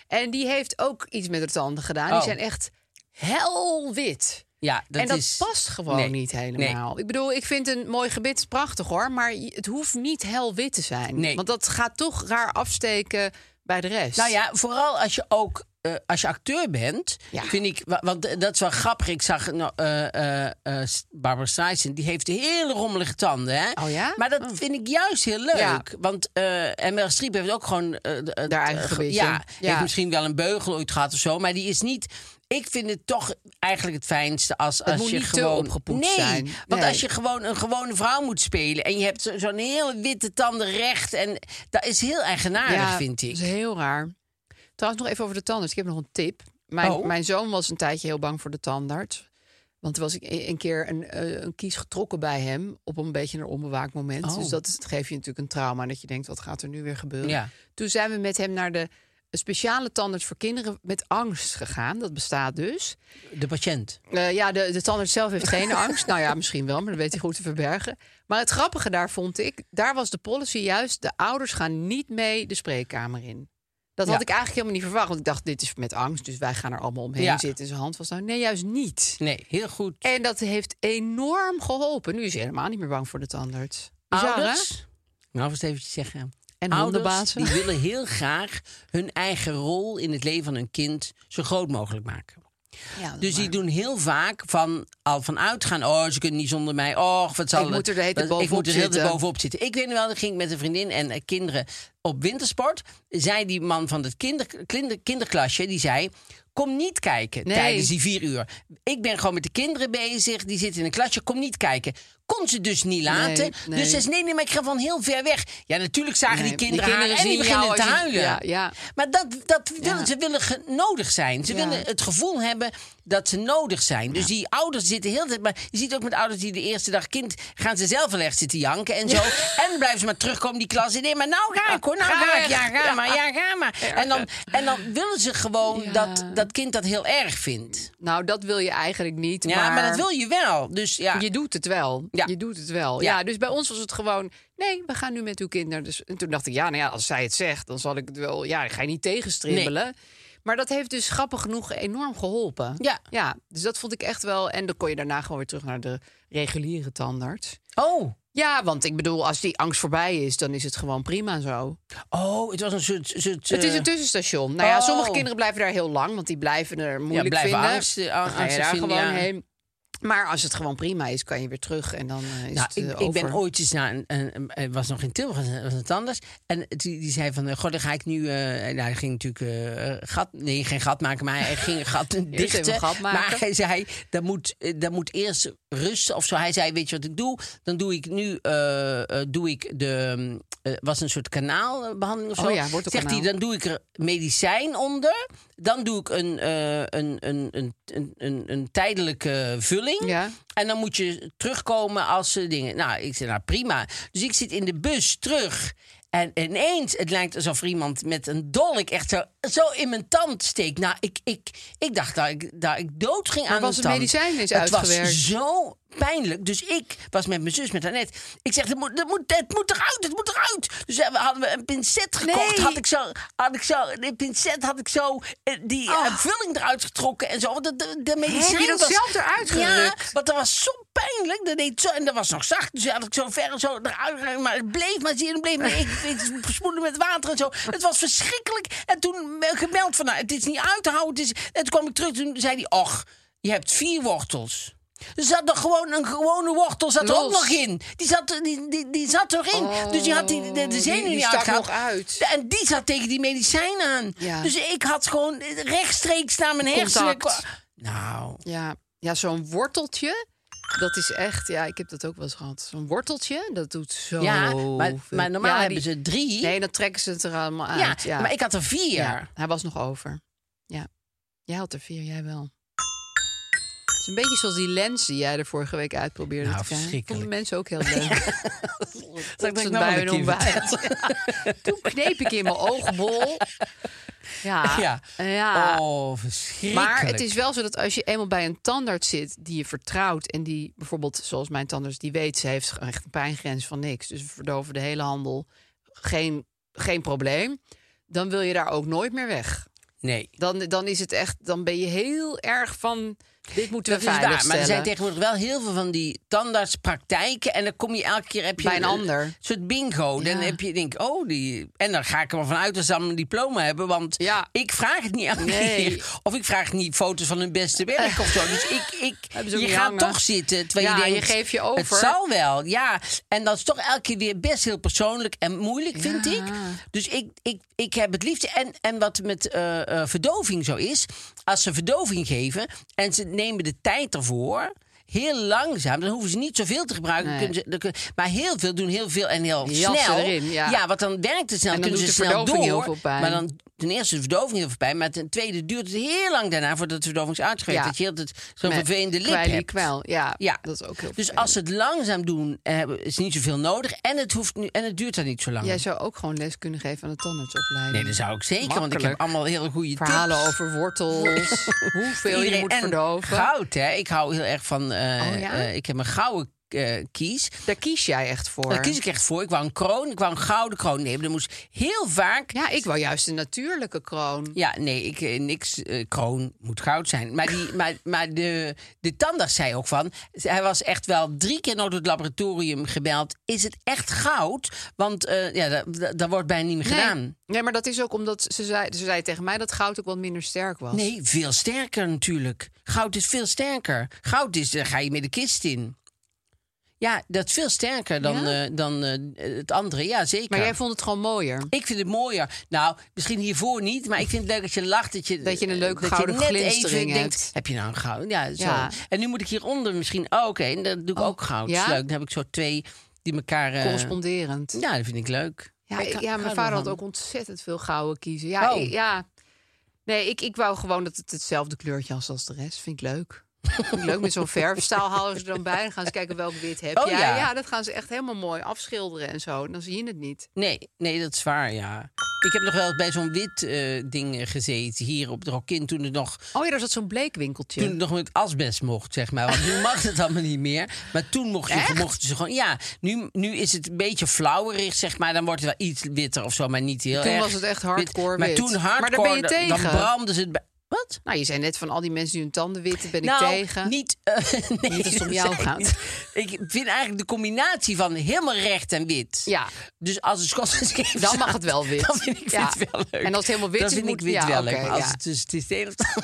En die heeft ook iets met haar tanden gedaan. Oh. Die zijn echt helwit. Ja, dat en dat is, past gewoon Nee. niet helemaal. Ik bedoel, ik vind een mooi gebit prachtig hoor. Maar het hoeft niet helwit te zijn. Nee. Want dat gaat toch raar afsteken bij de rest. Nou ja, vooral als je ook eh, als je acteur bent, Ja. vind ik, wa- want dat is wel grappig. Ik zag nou, eh, eh, Barbara Streisand, die heeft hele rommelige tanden, hè? Oh ja? Maar dat vind ik juist heel leuk, Ja. want en Meryl Streep heeft ook gewoon de- het, Haar eigen ge- gebitje. Ja, Ja. heeft misschien wel een beugel ooit gehad of zo, maar die is niet. Ik vind het toch eigenlijk het fijnste als, als moet je niet gewoon opgepoetst nee, zijn. Want Nee. als je gewoon een gewone vrouw moet spelen en je hebt zo- zo'n hele witte tanden recht en dat is heel eigenaardig, vind ik. Dat is heel raar. Trouwens, nog even over de tandarts. Ik heb nog een tip. Mijn, Oh. mijn zoon was een tijdje heel bang voor de tandarts. Want er was ik een keer een, eh, een kies getrokken bij hem op een beetje een onbewaakt moment. Oh. Dus dat, is, dat geeft je natuurlijk een trauma. Dat je denkt, wat gaat er nu weer gebeuren? Ja. Toen zijn we met hem naar de speciale tandarts voor kinderen met angst gegaan. Dat bestaat dus. De patiënt. Eh, ja, de, de tandarts zelf heeft geen angst. Nou ja, misschien wel, maar dat weet hij goed te verbergen. Maar het grappige daar vond ik, daar was de policy juist... de ouders gaan niet mee de spreekkamer in. Dat had ik eigenlijk helemaal niet verwacht. Want ik dacht, dit is met angst, dus wij gaan er allemaal omheen Ja. zitten. Zijn hand was nou, nee, juist niet. Nee, heel goed. En dat heeft enorm geholpen. Nu is hij helemaal niet meer bang voor de tandarts. Ouders, nou eens eventjes zeggen. En Ouders die willen heel graag hun eigen rol in het leven van hun kind zo groot mogelijk maken. Ja, Dus die doen heel vaak van al van uitgaan. Oh, ze kunnen niet zonder mij. Oh, wat zal Ik moet er de hele Ik moet er de hele bovenop zitten. Ik weet wel, ik ging met een vriendin en eh, kinderen op wintersport. Zei die man van het kinder, kinder, kinderklasje, die zei... Kom niet kijken Nee. tijdens die vier uur. Ik ben gewoon met de kinderen bezig. Die zitten in een klasje. Kom niet kijken. Kon ze dus niet laten. nee. Dus ze zei, nee, nee, maar ik ga van heel ver weg. Ja, natuurlijk zagen Nee, die die kinderen, haar en die beginnen te huilen. ja, ja. Maar dat, dat willen, Ja. ze willen nodig zijn. Ze willen het gevoel hebben dat ze nodig zijn. Dus die ouders zitten heel tijd... Maar je ziet ook met ouders die de eerste dag kind... gaan ze zelf wel echt zitten janken en zo. En blijven ze maar terugkomen die klas in. Nee, maar nou ga ik hoor, nou Ga ga, ik. Ja, ga maar, ja, ga maar. En dan, en dan willen ze gewoon dat dat kind dat heel erg vindt. Nou, dat wil je eigenlijk niet. Ja, maar, dat wil je wel. Dus ja, Je doet het wel. Ja. Je doet het wel. Ja. Ja. dus bij ons was het gewoon. Nee, we gaan nu met uw kinderen. Dus, en toen dacht ik, ja, nou ja, als zij het zegt, dan zal ik het wel. Ja, ik ga je niet tegenstribbelen. Maar dat heeft dus grappig genoeg enorm geholpen. Ja. ja. Dus dat vond ik echt wel. En dan kon je daarna gewoon weer terug naar de reguliere tandarts. Oh, Ja, want ik bedoel, als die angst voorbij is, dan is het gewoon prima zo. oh, het was een soort... soort Het is eh, een tussenstation. Nou ja, oh. sommige kinderen blijven daar heel lang, want die blijven er moeilijk blijven vinden. angst- daar gewoon ja. heen. Maar als het gewoon prima is, kan je weer terug en dan eh, is Nou, het eh, ik, ik ben over. ooit eens naar een, een, was nog in Tilburg, was was het anders. En die, die zei van, eh, goh, dan ga ik nu, eh nou, hij ging natuurlijk eh, gat, nee, geen gat maken, maar hij ging een gat dichten. een gat maken. Maar hij zei, dat moet, eh, dat moet eerst rusten of zo. Hij zei, weet je wat ik doe? Dan doe ik nu, eh, eh, doe ik de, eh, was een soort kanaalbehandeling of zo. Oh ja, wortelkanaal. Zegt hij, dan doe ik er medicijn onder. Dan doe ik een, eh, een, een, een, een, een, een tijdelijke vulling. Ja. En dan moet je terugkomen als ze dingen. Nou, ik zei, nou prima. Dus ik zit in de bus terug. En ineens, het lijkt alsof er iemand met een dolk echt zo, zo in mijn tand steekt. Nou, ik, ik, ik dacht dat ik, dat ik dood ging Maar aan was de het tand. medicijn is het uitgewerkt? was zo pijnlijk. Dus ik was met mijn zus, met Annette. Ik zeg, het moet, het moet, het moet eruit, het moet eruit. We hadden we een pincet gekocht. Nee. Had ik zo, had ik zo, de pincet had ik zo eh, die eh, vulling eruit getrokken en zo. Want de, de, de medicijn Heb je dat was, zelf eruit Ja, gerukt? want dat was zo pijnlijk. Dat deed zo, en dat was nog zacht. Dus had ik zo ver zo eruit. Maar het bleef maar zien. Het bleef maar. Ik, ik spoelde met water en zo. Het was verschrikkelijk. En toen gebeld van, nou, het is niet uit te houden. Het is, en toen kwam ik terug. Toen zei hij, och, je hebt vier wortels. Er zat nog gewoon een gewone wortel zat er ook nog in. Die zat, er- die, die, die zat erin. dus je had die, de, de die- zenuw die niet uitgehaald. uit. En die zat tegen die medicijn aan. Ja. Dus ik had gewoon rechtstreeks naar mijn hersenen. Nou, Ja, ja zo'n worteltje, dat is echt... Ja, ik heb dat ook wel eens gehad. Zo'n worteltje, dat doet zo ja, maar, maar normaal Ja, hebben die- ze drie. Nee, dan trekken ze het er allemaal ja, uit. Ja, maar ik had er vier. Ja, hij was nog over. Ja. Jij had er vier, jij wel. Het is een beetje zoals die lens die jij er vorige week uitprobeerde Nou, te krijgen. Vonden mensen ook heel leuk. Ik dat Tot nou bij een hun keer ontbijt. Ja. Toen kneep ik in mijn oogbol. Ja. Ja. ja. Oh, verschrikkelijk. Maar het is wel zo dat als je eenmaal bij een tandarts zit die je vertrouwt en die bijvoorbeeld, zoals mijn tandarts, die weet, ze heeft echt een pijngrens van niks. Dus we verdoven de hele handel. Geen, geen probleem. Dan wil je daar ook nooit meer weg. Nee. Dan, dan is het echt, dan ben je heel erg van. Dit moeten we Dat is veilig waar, maar er zijn tegenwoordig wel heel veel van die tandartspraktijken. En dan kom je elke keer heb je Bij een ander. soort bingo. Dan Ja. heb je denk oh die. En dan ga ik er wel vanuit dat ze allemaal een diploma hebben. Want Ja. ik vraag het niet elke Nee. keer. Of ik vraag niet foto's van hun beste werk of zo. Dus ik, ik je gaat hangen. toch zitten. Terwijl Ja, je, je geeft je over. Het zal wel, ja. En dat is toch elke keer weer best heel persoonlijk en moeilijk, vind ik. Dus ik, ik, ik heb het liefst. En, en wat met eh, eh, verdoving zo is. Als ze verdoving geven en ze nemen de tijd ervoor. Heel langzaam, dan hoeven ze niet zoveel te gebruiken. Nee. Ze, dan maar heel veel doen heel veel en heel jassen snel. erin, ja. want dan werkt het snel. En dan kunnen ze snel door. Maar dan ten eerste de verdoving heel veel pijn. Maar ten tweede duurt het heel lang daarna voordat de verdoving is uitgewerkt. Ja. Dat je altijd zo'n vervelende lip hebt. kwel. Ja, Ja, dat is ook heel Dus als ze het langzaam doen, eh, is niet zoveel nodig. En het, hoeft nu, en het duurt dan niet zo lang. Jij zou ook gewoon les kunnen geven aan de tandartsopleiding. Nee, dat zou ik zeker, want ik heb allemaal hele goede Verhalen tips. over wortels, hoeveel je moet en verdoven. Goud, hè? Ik hou heel erg van. eh, Oh, ja? eh, ik heb een gouden eh, kies. Daar kies jij echt voor. Daar kies ik echt voor. Ik wou een kroon. Ik wou een gouden kroon nemen. Er moest heel vaak. Ja, ik wou juist een natuurlijke kroon. Ja, nee, ik, eh, niks. eh, kroon moet goud zijn. Maar, die, maar, maar de, de tandarts zei ook van. Hij was echt wel drie keer naar het laboratorium gebeld. Is het echt goud? Want eh, ja, dat, dat, dat wordt bijna niet meer gedaan. Nee. nee, maar dat is ook omdat ze zei, ze zei tegen mij dat goud ook wat minder sterk was. Nee, veel sterker natuurlijk. Goud is veel sterker. Goud is, daar ga je met de kist in. Ja, dat is veel sterker dan, Ja? eh, dan eh, het andere. Ja, zeker. Maar jij vond het gewoon mooier. Ik vind het mooier. Nou, misschien hiervoor niet, maar ik vind het leuk dat je lacht. Dat je, Dat je een leuke dat gouden je net even denkt, hebt. heb je nou een goud? Ja, zo. Ja. En nu moet ik hieronder misschien... Oh, oké, en dan doe ik Oh, ook goud. ja? Dat is leuk. Dan heb ik zo twee die elkaar... eh, Corresponderend. ja, dat vind ik leuk. Ja, Ik mijn vader had ook ontzettend veel gouden kiezen. Ja, Oh. ik- ja. Nee, ik, ik wou gewoon dat het hetzelfde kleurtje was als de rest. Vind ik leuk. Leuk. Met zo'n verfstaal halen ze er dan bij. Dan gaan ze kijken welk wit heb Oh, jij. ja. Ja. dat gaan ze echt helemaal mooi afschilderen en zo. Dan zie je het niet. Nee, nee, dat is waar, ja. Ik heb nog wel eens bij zo'n wit eh, ding gezeten hier op de Rokin toen het nog Oh ja, daar zat zo'n bleekwinkeltje. Toen het nog met asbest mocht, zeg maar. Want nu mag het allemaal niet meer. Maar toen mocht je, mochten ze gewoon... Ja, nu, nu is het een beetje flauwerig, zeg maar. Dan wordt het wel iets witter of zo, maar niet heel Toen erg was het echt hardcore Maar wit. toen hardcore, Maar daar ben je dan- dan tegen. brandden ze het bij... Wat? Nou, je zei net van al die mensen die hun tanden witten, ben ik nou, tegen. niet... eh, nee, Niet als het om dat jou gaat. Ik vind eigenlijk de combinatie van helemaal recht en wit. Ja. Dus als het Scottish Dan mag het wel wit. Dan vind ik Ja. wit wel leuk. En als het helemaal wit dan is, vind ik wit ja, wel leuk. Maar als ja. het, dus, het is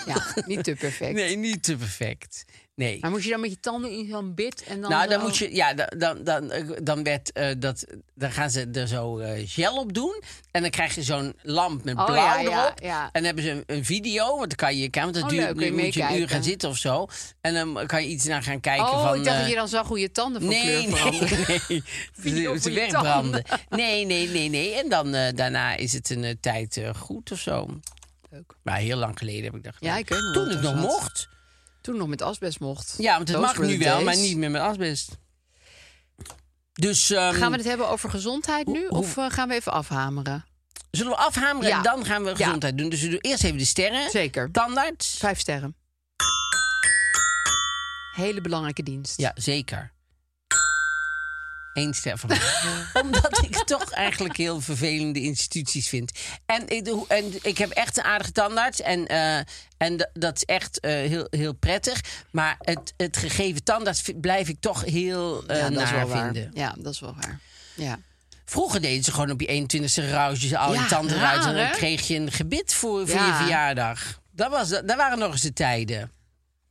Ja, niet te perfect. Nee, niet te perfect. Nee. Maar moest je dan met je tanden in zo'n bit en dan nou, dan zo- moet je, ja, dan, dan, dan, eh, werd eh, dat, dan gaan ze er zo eh, gel op doen. En dan krijg je zo'n lamp met Oh, blauw ja, ja, erop. ja. En dan hebben ze een, een video, want dan kan je kijken, want dat Oh, duurt, leuk, moet je een uur gaan zitten of zo. En dan kan je iets naar gaan kijken Oh, van. ik dacht dat je dan zag hoe je tanden van Nee, kleur veranderen. nee, nee. Video Ze, wegbranden. Nee, nee, nee, nee. En dan daarna is het een tijd goed of zo. Leuk. Maar heel lang geleden heb ik dat gedaan. Ja, ik weet Toen het nog mocht. Toen nog met asbest mocht. Ja, want het Those mag nu wel, maar niet meer met asbest. Dus ehm, Gaan we het hebben over gezondheid nu? hoe- Of eh, gaan we even afhameren? zullen we afhameren Ja. en dan gaan we gezondheid doen. Dus we doen eerst even de sterren. Zeker. Tandarts. Vijf sterren. Hele belangrijke dienst. Ja, zeker. Eén ster van. Omdat ik toch eigenlijk heel vervelende instituties vind. En, ik en ik heb echt een aardige tandarts. En, eh, en dat is echt eh, heel, heel prettig. Maar het, het gegeven tandarts blijf ik toch heel eh Ja, naar vinden. Ja, dat is wel waar. Ja. Vroeger deden ze gewoon op je 21ste rouwtjes al je Ja, tanden. En dan hè? kreeg je een gebit voor, voor Ja. je verjaardag. Dat, was, dat waren nog eens de tijden.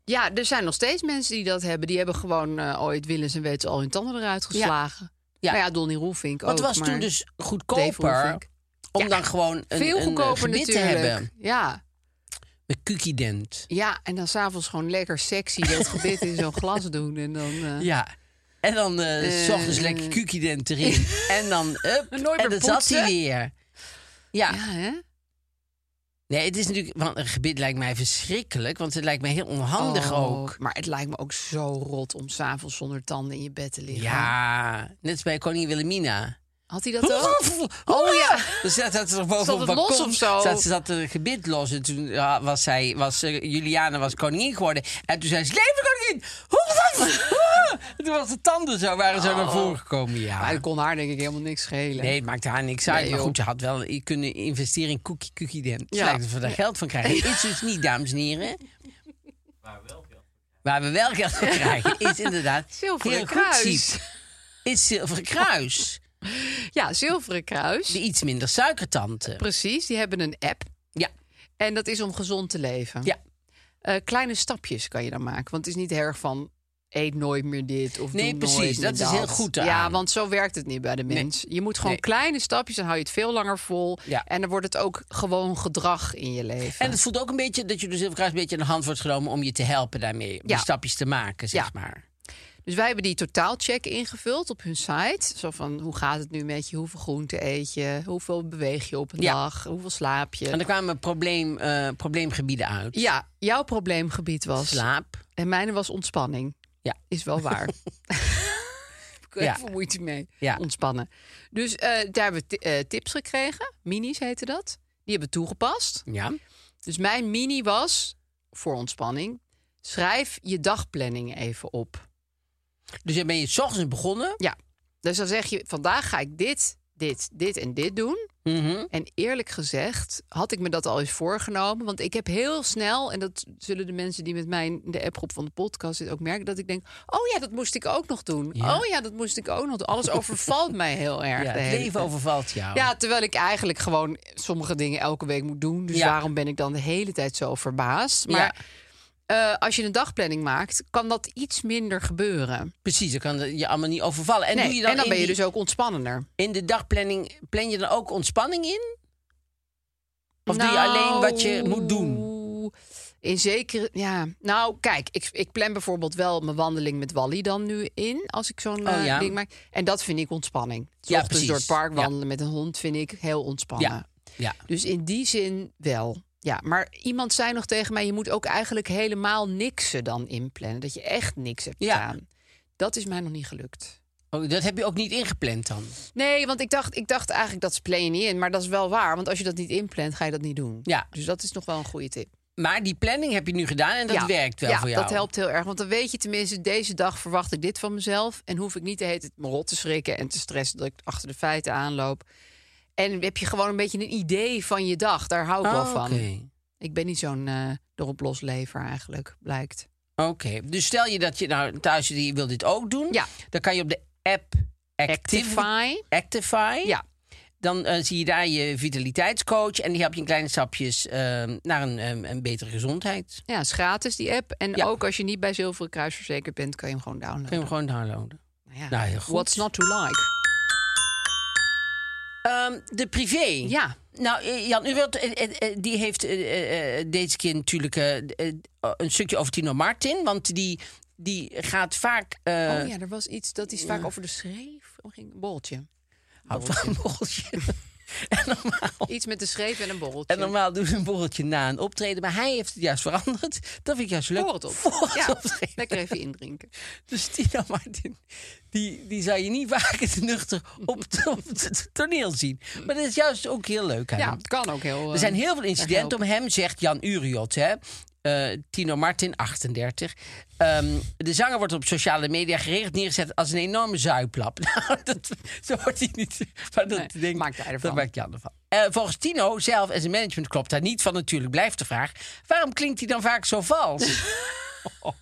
Ja, er zijn nog steeds mensen die dat hebben. Die hebben gewoon eh, ooit willens en weten al hun tanden eruit geslagen. Ja. Nou ja, Donnie Roelvink Wat ook. was maar toen dus goedkoper om Ja, dan gewoon een, Veel een, eh, goedkoper te hebben. Ja. Met Kukident. ja, en dan s'avonds gewoon lekker sexy dat gebit in zo'n glas doen. En dan, eh, Ja. En dan eh s ochtends lekker Kukident erin. en dan, up, En dan zat hij weer. Ja. ja, hè? Nee, het is natuurlijk, want een gebit lijkt mij verschrikkelijk, want het lijkt mij heel onhandig Oh, ook. Maar het lijkt me ook zo rot om s'avonds zonder tanden in je bed te liggen. Ja, net als bij koningin Wilhelmina. Had hij dat ook? Oh ja! Dus zat zat er boven Zat op het het los balkon. of zo? Zat, ze zat een gebit los. En toen ja, was, zij, was eh, Juliana was koningin geworden. En toen zei ze, leven koningin! En toen was de tanden zo, waren zo naar voren gekomen. Ja. Maar het kon haar denk ik helemaal niks schelen. Nee, het maakt haar niks uit. Nee, maar goed, ze had wel je kunnen investeren in Cookie Cookie Dent. Ze Ja. lijkt dat we daar geld van krijgen. Is dus niet, dames en heren. Waar we wel geld van krijgen, is inderdaad Zilveren heel kruis. goed ziet. Is Zilveren Kruis. Ja, Zilveren Kruis. De iets minder suikertante. Precies, die hebben een app. Ja, En dat is om gezond te leven. ja. Eh, kleine stapjes kan je dan maken. Want het is niet erg van eet nooit meer dit of Nee, precies, dat is heel goed Ja, eraan. want zo werkt het niet bij de mens. Je moet gewoon Nee. kleine stapjes, dan hou je het veel langer vol. Ja. En dan wordt het ook gewoon gedrag in je leven. En het voelt ook een beetje dat je Zilveren Kruis een beetje aan de hand wordt genomen om je te helpen daarmee. Om Ja. stapjes te maken, zeg Ja. maar. Dus wij hebben die totaalcheck ingevuld op hun site. Zo van, hoe gaat het nu met je? Hoeveel groente eet je? Hoeveel beweeg je op een Ja. dag? Hoeveel slaap je? En er kwamen probleem, eh, probleemgebieden uit. Ja, jouw probleemgebied was... Slaap. En mijne was ontspanning. Ja. Is wel waar. Ik heb Ja. er moeite mee. Ja. Ontspannen. Dus eh, daar hebben we eh, tips gekregen. Minis heette dat. Die hebben we toegepast. Ja. Dus mijn mini was, voor ontspanning... schrijf je dagplanning even op. Dus dan ben je s ochtends begonnen. Ja. Dus dan zeg je, vandaag ga ik dit, dit, dit en dit doen. Mhm. En eerlijk gezegd had ik me dat al eens voorgenomen. Want ik heb heel snel, en dat zullen de mensen die met mij in de appgroep van de podcast zitten ook merken, dat ik denk: oh ja, dat moest ik ook nog doen. Ja. Oh ja, dat moest ik ook nog doen. Alles overvalt mij heel erg. Ja, het leven overvalt jou. Ja, terwijl ik eigenlijk gewoon sommige dingen elke week moet doen. Dus Ja. waarom ben ik dan de hele tijd zo verbaasd? Maar Eh, als je een dagplanning maakt, kan dat iets minder gebeuren. Precies, dan kan je allemaal niet overvallen. En, Nee, doe je dan, en dan ben je die- dus ook ontspannender. in de dagplanning, plan je dan ook ontspanning in? Of doe je alleen wat je moet doen? Nou, In zekere, ja. Nou, kijk, ik, ik plan bijvoorbeeld wel mijn wandeling met Wally dan nu in. Als ik zo'n Oh, eh, ja. ding maak. En dat vind ik ontspanning. Ja, dus door het precies. park Ja. wandelen met een hond vind ik heel ontspannen. Ja, ja. Dus in die zin wel. Ja, maar iemand zei nog tegen mij: je moet ook eigenlijk helemaal niksen dan inplannen. Dat je echt niks hebt Ja. gedaan. Dat is mij nog niet gelukt. Oh, dat heb je ook niet ingepland dan? Nee, want ik dacht, ik dacht eigenlijk dat plan je niet in. Maar dat is wel waar. Want als je dat niet inplant, ga je dat niet doen. Ja. Dus dat is nog wel een goede tip. Maar die planning heb je nu gedaan en dat Ja. werkt wel ja, voor jou. dat helpt heel erg. Want dan weet je tenminste, deze dag verwacht ik dit van mezelf. En hoef ik niet de hele tijd me rot te schrikken en te stressen dat ik achter de feiten aanloop. En heb je gewoon een beetje een idee van je dag. Daar hou ik wel Oh, van. Ik ben niet zo'n eh erop loslever eigenlijk, blijkt. Oké, dus stel je dat je nou thuis je wil dit ook doen. Ja. Dan kan je op de app Activ- Actify. Actify. Ja. dan eh, zie je daar je vitaliteitscoach. En die helpt je in kleine stapjes eh, naar een, een, een betere gezondheid. Ja, is gratis die app. En Ja. ook als je niet bij Zilveren Kruis verzekerd bent, kan je hem gewoon Kun je downloaden. hem gewoon downloaden. Nou ja. Nou, heel goed. What's not to like? Ehm, de privé. Ja. Nou, eh, Jan Uriot, eh, eh, die heeft deze keer natuurlijk een stukje over Tino Martin. Want die, die gaat vaak... oh ja, er was iets dat is vaak over de schreef. Oh, ging een borreltje. houdt van en, normaal, Iets met de schreef en een borreltje. en normaal doen ze een borreltje na een optreden. Maar hij heeft het juist veranderd. Dat vind ik juist leuk. Voor het op. Voor het ja, optreden. lekker even indrinken. Dus Tino Martin, die, die zou je niet vaak het nuchter op, het- op het toneel zien. Maar dat is juist ook heel leuk aan Ja, het kan ook heel... Er zijn eh, heel veel incidenten om hem, zegt Jan Uriot. Hè? Eh, Tino Martin, 38. Ehm, de zanger wordt op sociale media geregeld neergezet als een enorme zuiplap. Nou, dat, zo wordt hij niet. Maar dat, Nee, denk, maakt hij dat ervan. maakt Jan ervan. Eh, volgens Tino zelf en zijn management klopt daar niet van. Natuurlijk blijft de vraag: waarom klinkt hij dan vaak zo vals?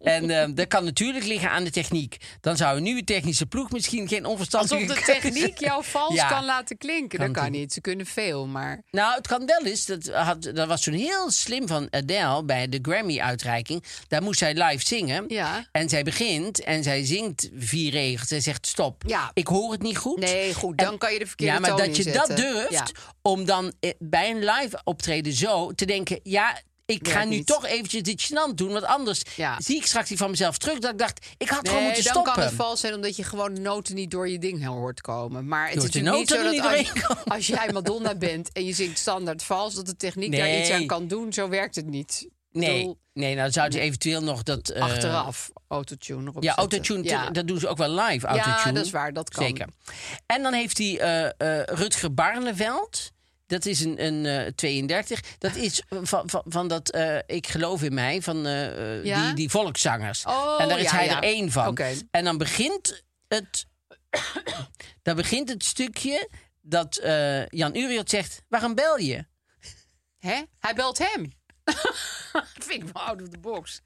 En ehm, dat kan natuurlijk liggen aan de techniek. Dan zou een nieuwe technische ploeg misschien geen onverstandige Alsof de techniek jou vals Ja. kan laten klinken. Kan dat kan niet. Ze kunnen veel, maar... Nou, het kan wel eens. Dat, had, dat was toen heel slim van Adele bij de Grammy-uitreiking. Daar moest zij live zingen. Ja. En zij begint en zij zingt vier regels. Zij zegt stop. Ja. Ik hoor het niet goed. Nee, goed, dan En- kan je de verkeerde Ja, maar dat je inzetten. dat durft om dan eh, bij een live optreden zo te denken... ja, ik ga nu niet. toch eventjes dit gênant doen. Want anders Ja. zie ik straks die van mezelf terug. Dat ik dacht, ik had gewoon moeten dan stoppen. kan het vals zijn omdat je gewoon de noten niet door je ding hoort komen. Maar het Door is de natuurlijk niet zo dat als, jij Madonna bent en je zingt standaard vals, dat de techniek daar iets aan kan doen. Zo werkt het niet. Nee, bedoel, nee, nou zou je eventueel nog dat... eh, achteraf autotune erop Ja, autotune, Ja. dat doen ze ook wel live. Autotune. Ja, dat is waar, dat kan. Zeker. En dan heeft hij eh, eh, Rutger Barneveld. Dat is een, een eh, 32. Dat is van, van, van dat eh, Ik geloof in mij, van eh, eh, Ja? die, die volkszangers. Oh, en daar is ja, hij ja. er één van. En dan begint het, dan begint het stukje dat eh, Jan Uriot zegt: Waarom bel je? Hè? Hij belt hem. dat vind ik wel out of the box.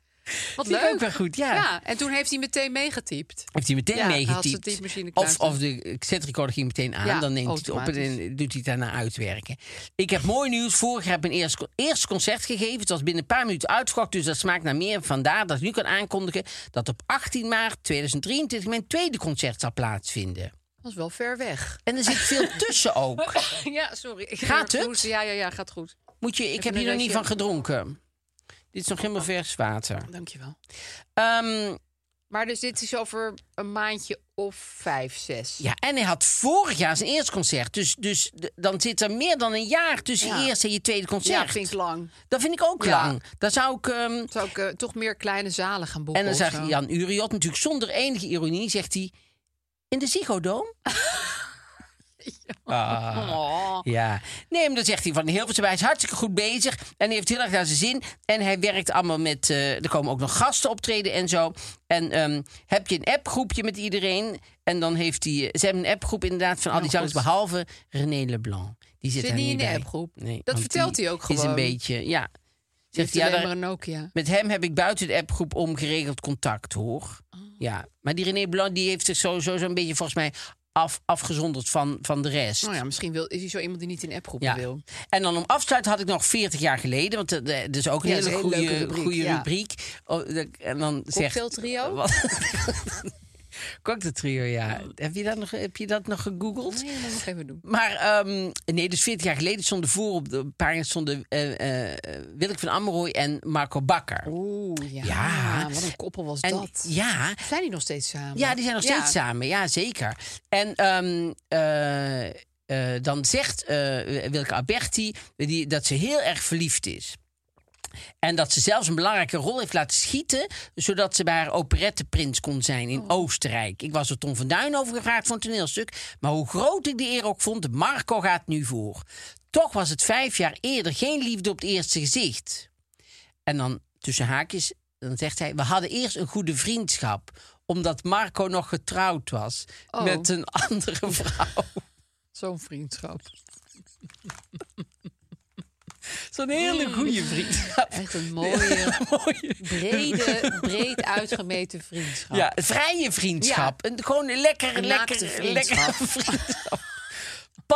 Wat leuk. ook wel goed, ja. Ja, en toen heeft hij meteen meegetypt. Heeft hij meteen Ja, meegetypt. Of, of de cassette-recorder ging meteen aan. Ja, dan neemt hij het op en doet hij het daarna uitwerken. Ik heb mooi nieuws. Vorig jaar heb ik mijn eerste, eerste concert gegeven. Het was binnen een paar minuten uitverkocht. Dus dat smaakt naar meer. Vandaar dat ik nu kan aankondigen... dat op 18 maart 2023 mijn tweede concert zal plaatsvinden. Dat is wel ver weg. En er zit veel tussen ook. Ja, sorry. Ik Gaat het? hoesten. Ja, ja, ja, gaat goed. Moet je, ik Even heb hier nog niet van gedronken. Dit is nog helemaal vers water. Dankjewel. Ehm, Maar dus dit is over een maandje of vijf, zes. ja, en hij had vorig jaar zijn eerste concert. Dus, dus dan zit er meer dan een jaar tussen Ja. je eerste en je tweede concert. Ja, vind ik lang. Dat vind ik ook Ja. lang. Dan zou ik. ehm, Zou ik eh, toch meer kleine zalen gaan boeken en dan zegt? Jan Uriot natuurlijk zonder enige ironie, zegt hij. In de Ziggo Dome? Ah, Oh. ja. Nee, maar dan zegt hij van heel veel. Hij is hartstikke goed bezig en hij heeft heel erg naar zijn zin. En hij werkt allemaal met. eh, er komen ook nog gasten optreden en zo. En ehm, heb je een appgroepje met iedereen. En dan heeft hij. Ze hebben een appgroep inderdaad van al die Oh, zangers, behalve René Leblanc. Die zit, Zit niet in de bij. appgroep? Nee, Dat vertelt hij ook Is een gewoon. beetje. Ja. Zegt hij, ja, daar- met hem heb ik buiten de appgroep om geregeld contact, hoor. Oh. Ja, maar die René Blanc die heeft zich sowieso zo'n beetje volgens mij af, afgezonderd van, van de rest. Nou ja, misschien wil, is hij zo iemand die niet in appgroepen Ja. wil. En dan om afsluiten had ik nog 40 jaar geleden, want eh, dat is ook een Ja, hele goede rubriek, goede ja. rubriek. Oh, en dan zegt? Wat? Cocktailtrio, ja. Heb je dat nog, heb je dat nog gegoogeld? Nee, dat moet ik nog even doen. Maar ehm, nee, dus 40 jaar geleden stonden voor op de pagina stonden Willem van Amrooy en Marco Bakker. Oeh, ja. Ja. Wat een koppel was En dat. ja, Zijn die nog steeds samen? Ja, die zijn nog steeds samen. Ja, zeker. En ehm, eh, dan zegt Wilke Alberti die, dat ze heel erg verliefd is. En dat ze zelfs een belangrijke rol heeft laten schieten... zodat ze bij haar operetteprins kon zijn in Oostenrijk. Ik was er Tom van Duin over gevraagd voor een toneelstuk. Maar hoe groot ik de eer ook vond, Marco gaat nu voor. Toch was het vijf jaar eerder geen liefde op het eerste gezicht. En dan tussen haakjes, dan zegt hij... we hadden eerst een goede vriendschap... omdat Marco nog getrouwd was Oh. met een andere vrouw. Zo'n vriendschap. Zo'n hele goede vriendschap. Echt een mooie, Mooie. brede, breed uitgemeten vriendschap. Ja, vrije vriendschap. Een, gewoon een lekker, Een naakte lekker, lekker vriendschap.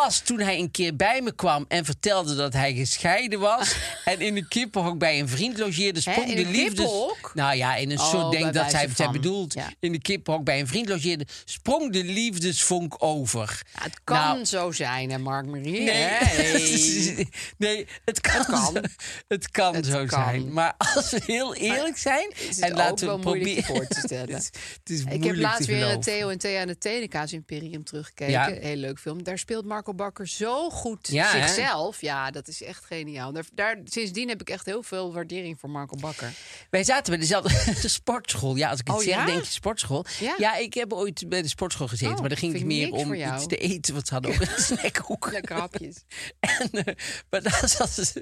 pas toen hij een keer bij me kwam en vertelde dat hij gescheiden was. en in een kippenhok bij een vriend logeerde, sprong in de een liefdes. kippenhok? Nou ja, in een Oh, soort, denk bij dat wijze zij, zij van. bedoelt, Ja. in de kippenhok bij een vriend logeerde, sprong de liefdesvonk over. Ja, het kan Nou, zo zijn, hè, Mark Marie? Nee, Hey. nee het kan, Het kan. zo- Het kan Het zo kan. zijn. Maar als we heel eerlijk zijn... is en ook laten wel we moeilijk proberen- voor te stellen. het is, het is Ik heb moeilijk laatst te weer geloven. Theo en Thea aan het Tenenkaas Imperium teruggekeken. Ja. Heel leuk film. Daar speelt Marco Bakker zo goed Ja, hè? zichzelf. Ja, dat is echt geniaal. Daar, daar, sindsdien heb ik echt heel veel waardering voor Marco Bakker. Wij zaten bij dezelfde sportschool. Ja, als ik het Oh, zeg, ja? denk je sportschool. Ja. Ja. ik heb ooit bij de sportschool gezeten. Oh, maar daar ging het meer om iets te eten. Want ze hadden ook een snackhoek. Lekker hapjes. En, eh, maar daar zat,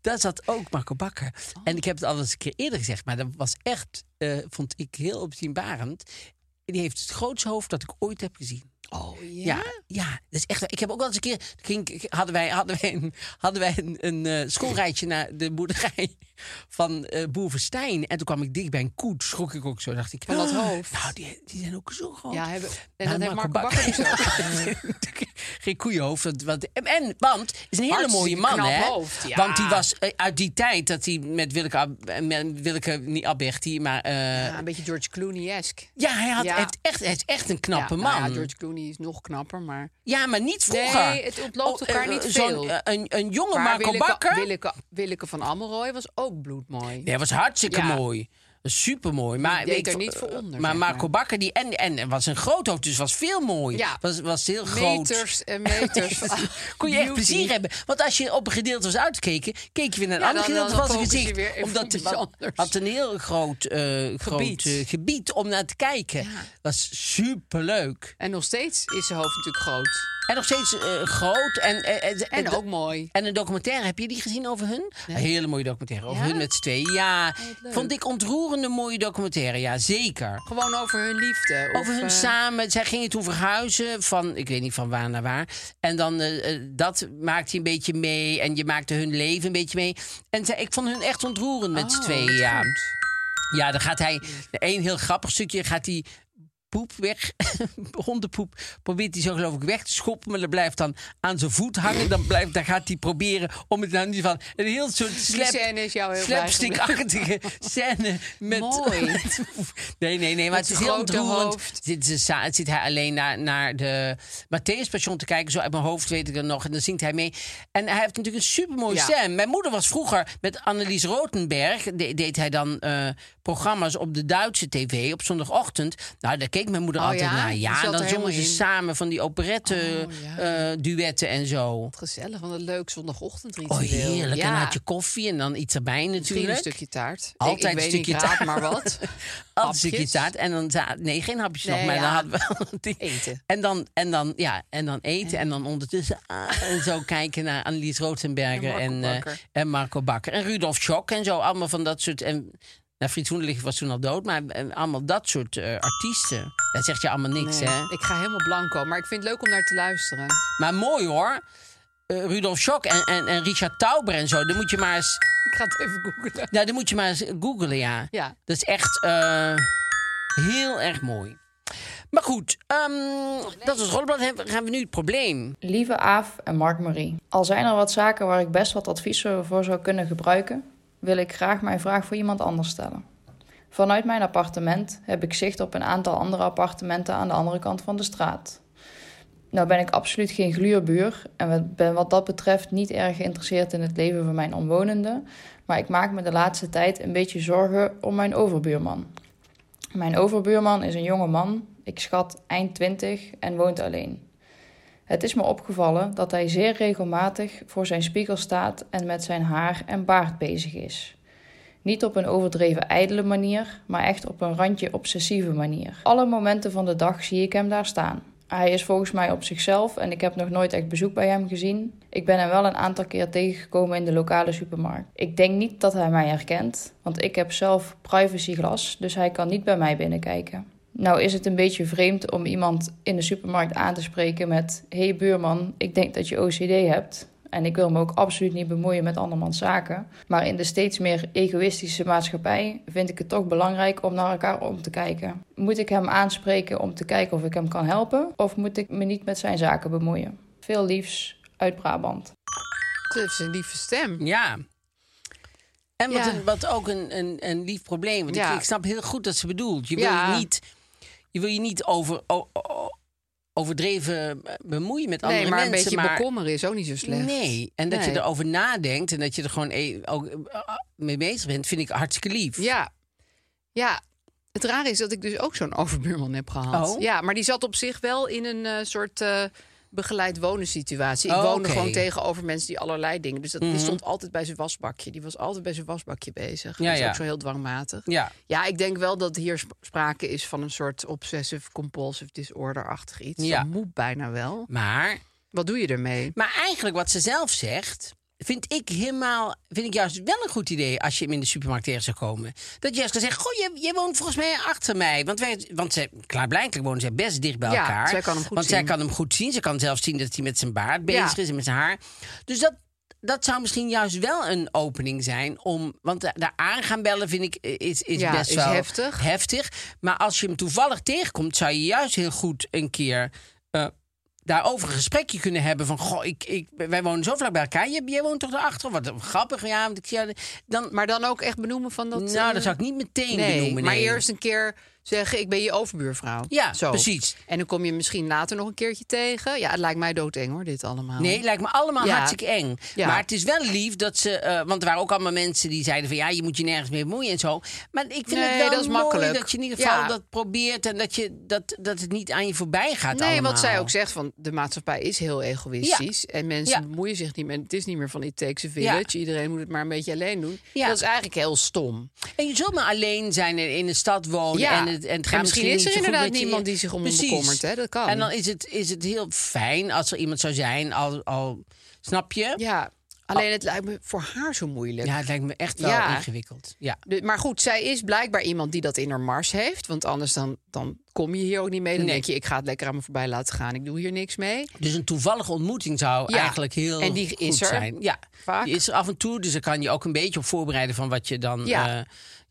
daar zat ook Marco Bakker. Oh. En ik heb het al eens een keer eerder gezegd. Maar dat was echt, eh, vond ik heel opzienbarend. Die heeft het grootste hoofd dat ik ooit heb gezien. Oh ja? Ja, ja, dat is echt. Ik heb ook wel eens een keer. Ging, hadden wij, hadden wij een, hadden wij een, een eh, naar de boerderij van eh Boer Verstijn. En toen kwam ik dicht bij een koet. Schrok ik ook zo. Dacht ik. Van dat "Oh, hoofd." Nou, die, die zijn ook zo groot. Ja, hebben, en Maar dat heeft Marco Bakker ook. Geen koeienhoofd. Want, want- en, want is een hele Hartstikke mooie man, hè? hoofd, ja. Want die was eh, uit die tijd dat hij met Willeke, eh, met Willeke niet Alberti, maar eh, Ja, ja, een beetje George Clooney-esque. hij, had, Ja. heeft echt, hij is echt een knappe ja, man. nou ja, George Clooney is nog knapper, maar... Ja, maar niet vroeger. Nee, het ontloopt Oh, elkaar eh, niet zo'n, veel. eh, een, een jonge Maar Marco Willeke, Bakker. Willeke, Willeke van Amelrooy was ook bloedmooi. Nee, dat was hartstikke Ja. mooi. Super mooi. Maar, deed ik er niet voor onder, Maar Marco maar. Bakker, die en, en en was een groot hoofd, dus was veel mooi. Ja. Was, was heel groot. Meters en meters. Kon je echt plezier hebben. Want als je op een gedeelte was uitgekeken, keek je weer naar een Ja, ander gedeelte van focus je gezicht. weer Omdat het had een heel groot, eh, groot Gebied. eh, gebied om naar te kijken. Ja. was superleuk. En nog steeds is zijn hoofd natuurlijk groot. En nog steeds eh, groot. En, eh, eh, En eh, ook mooi. En een documentaire, heb je die gezien over hun? Een hele mooie documentaire over Ja? hun met z'n tweeën. Ja, leuk. vond ik ontroerende mooie documentaire. Ja, zeker. Gewoon over hun liefde. Over of, hun samen. Zij gingen toen verhuizen van, ik weet niet van waar naar waar. En dan, dat maakte je een beetje mee. En je maakte hun leven een beetje mee. En zij, ik vond hun echt ontroerend met z'n Oh, tweeën. wat Ja. goed. ja, dan gaat hij, een heel grappig stukje, gaat hij poep weg, hondenpoep, probeert hij zo geloof ik weg te schoppen, maar dat blijft dan aan zijn voet hangen. Dan, blijft, dan gaat hij proberen om het nou niet van een heel soort slap, slapstick-achtige scène met, Mooi. met- nee, nee, nee, maar Met het is heel grote ontroerend. Zit, zit hij alleen naar, naar de Matthäus Passion te kijken, zo uit mijn hoofd weet ik dat nog, en dan zingt hij mee. En hij heeft natuurlijk een supermooie Ja. stem. Mijn moeder was vroeger met Annelies Rotenberg, de- deed hij dan eh, programma's op de Duitse tv op zondagochtend. Nou, daar keek mijn moeder Oh altijd ja? naar. Ja, en dan zongen ze in. samen van die operette Oh, ja. eh, duetten en zo. Gezellig, want een leuk zondagochtendritueel. Oh, heerlijk. Ja. En dan had je koffie en dan iets erbij Misschien natuurlijk. een stukje taart. Altijd ik, ik een stukje taart. maar wat. Altijd een stukje taart. En dan nee, geen hapjes nog, maar dan hadden we die- Eten. En dan, en dan, ja, en dan eten. En dan ondertussen ah, en zo kijken naar Annelies Rotenberger En Marco eh, Bakker. en Marco Bakker. En Rudolf Schock en zo. Allemaal van dat soort. En, nou, Frits Hoenderlich was toen al dood, maar eh, allemaal dat soort eh, artiesten. Dat zegt je allemaal niks, Nee, hè? Ik ga helemaal blanco, maar ik vind het leuk om naar te luisteren. Maar mooi hoor. Eh, Rudolf Schock en, en, en Richard Tauber en zo. Dan moet je maar eens, Ik ga het even googlen. nou, dan moet je maar eens googlen, ja. Ja. Dat is echt eh, heel erg mooi. Maar goed, ehm, dat is het rollenblad. Hebben- Gaan we nu het probleem. Lieve Aaf en Mark-Marie, al zijn er wat zaken waar ik best wat advies voor zou kunnen gebruiken, wil ik graag mijn vraag voor iemand anders stellen. Vanuit mijn appartement heb ik zicht op een aantal andere appartementen aan de andere kant van de straat. Nou ben ik absoluut geen gluurbuur en ben wat dat betreft niet erg geïnteresseerd in het leven van mijn omwonenden, maar ik maak me de laatste tijd een beetje zorgen om mijn overbuurman. Mijn overbuurman is een jonge man, ik schat eind 20 en woont alleen. Het is me opgevallen dat hij zeer regelmatig voor zijn spiegel staat en met zijn haar en baard bezig is. Niet op een overdreven ijdele manier, maar echt op een randje obsessieve manier. Alle momenten van de dag zie ik hem daar staan. Hij is volgens mij op zichzelf en ik heb nog nooit echt bezoek bij hem gezien. Ik ben hem wel een aantal keer tegengekomen in de lokale supermarkt. Ik denk niet dat hij mij herkent, want ik heb zelf privacyglas, dus hij kan niet bij mij binnenkijken. Nou is het een beetje vreemd om iemand in de supermarkt aan te spreken met... hey buurman, ik denk dat je OCD hebt. En ik wil me ook absoluut niet bemoeien met andermans zaken. Maar in de steeds meer egoïstische maatschappij vind ik het toch belangrijk om naar elkaar om te kijken. Moet ik hem aanspreken om te kijken of ik hem kan helpen? Of moet ik me niet met zijn zaken bemoeien? Veel liefs uit Brabant. Dat is een lieve stem. Ja. En wat, Ja. een, wat ook een, een, een lief probleem. Want Ja. ik, ik snap heel goed dat ze bedoelt. Je wil Ja. niet, je, wil je niet over, o- o- overdreven bemoeien met andere Nee, maar een mensen. beetje maar bekommeren is ook niet zo slecht. Nee, en dat je erover nadenkt en dat je er gewoon e- ook eh, mee bezig bent, vind ik hartstikke lief. Ja. Ja. Het rare is dat ik dus ook zo'n overbuurman heb gehad. Oh. Ja, maar die zat op zich wel in een eh, soort eh, begeleid wonen situatie. Ik Oh, woonde. Mhm. gewoon tegenover mensen die allerlei dingen. Dus dat, die stond altijd bij zijn wasbakje. Die was altijd bij zijn wasbakje bezig. Ja, dat is ja. ook zo heel dwangmatig. Ja. Ja, ik denk wel dat hier sp- sprake is van een soort obsessive compulsive disorder-achtig iets. Ja. Dat moet bijna wel. Maar, Wat doe je ermee? maar eigenlijk wat ze zelf zegt, vind ik helemaal, vind ik juist wel een goed idee als je hem in de supermarkt tegen zou komen. Dat je juist kan zeggen, goh, je, je woont volgens mij achter mij. Want, wij, want zij, klaarblijkelijk wonen zij best dicht bij Ja, elkaar. zij kan hem goed want zij kan hem goed zien. Ze kan zelfs zien dat hij met zijn baard bezig Ja. is en met zijn haar. Dus dat, dat zou misschien juist wel een opening zijn om. Want da- daar aan gaan bellen vind ik eh, is, is Ja, best is wel heftig. heftig. Maar als je hem toevallig tegenkomt, zou je juist heel goed een keer. eh, daarover een gesprekje kunnen hebben van... Goh, ik, ik, wij wonen zo vlak bij elkaar. Jij, jij woont toch daarachter? Wat grappig, ja. Want ik, jou- dan, Maar dan ook echt benoemen van dat... nou, eh, dat zou ik niet meteen nee, benoemen. maar nee. eerst een keer zeggen, ik ben je overbuurvrouw. Ja, Zo. precies. En dan kom je misschien later nog een keertje tegen. Ja, het lijkt mij doodeng hoor, dit allemaal. Nee, lijkt me allemaal Ja. hartstikke eng. Ja. Maar het is wel lief dat ze... eh, want er waren ook allemaal mensen die zeiden van... ja, je moet je nergens mee bemoeien en zo. Maar ik vind Nee, het wel dat is mooi makkelijk. dat je in ieder geval Ja. dat probeert... en dat, je, dat, dat het niet aan je voorbij gaat Nee, allemaal. wat zij ook zegt, van de maatschappij is heel egoïstisch. En mensen bemoeien zich niet meer. Het is niet meer van it takes a village. Iedereen moet het maar een beetje alleen doen. Dat is eigenlijk heel stom. En je zult maar alleen zijn en in de stad wonen. En, het, en, het gaat En misschien is er inderdaad niemand die zich om hem bekommert, hè? Dat kan. En dan is het, is het heel fijn als er iemand zou zijn, al, al snap je? Ja, alleen het lijkt me voor haar zo moeilijk. Ja, het lijkt me echt wel Ja. ingewikkeld. Ja. De- maar goed, zij is blijkbaar iemand die dat in haar mars heeft. Want anders dan, dan kom je hier ook niet mee. Dan Nee. denk je, ik ga het lekker aan me voorbij laten gaan. Ik doe hier niks mee. Dus een toevallige ontmoeting zou Ja. eigenlijk heel En die goed is er zijn. Ja, vaak. die is er af en toe. Dus dan kan je ook een beetje op voorbereiden van wat je dan Ja. eh,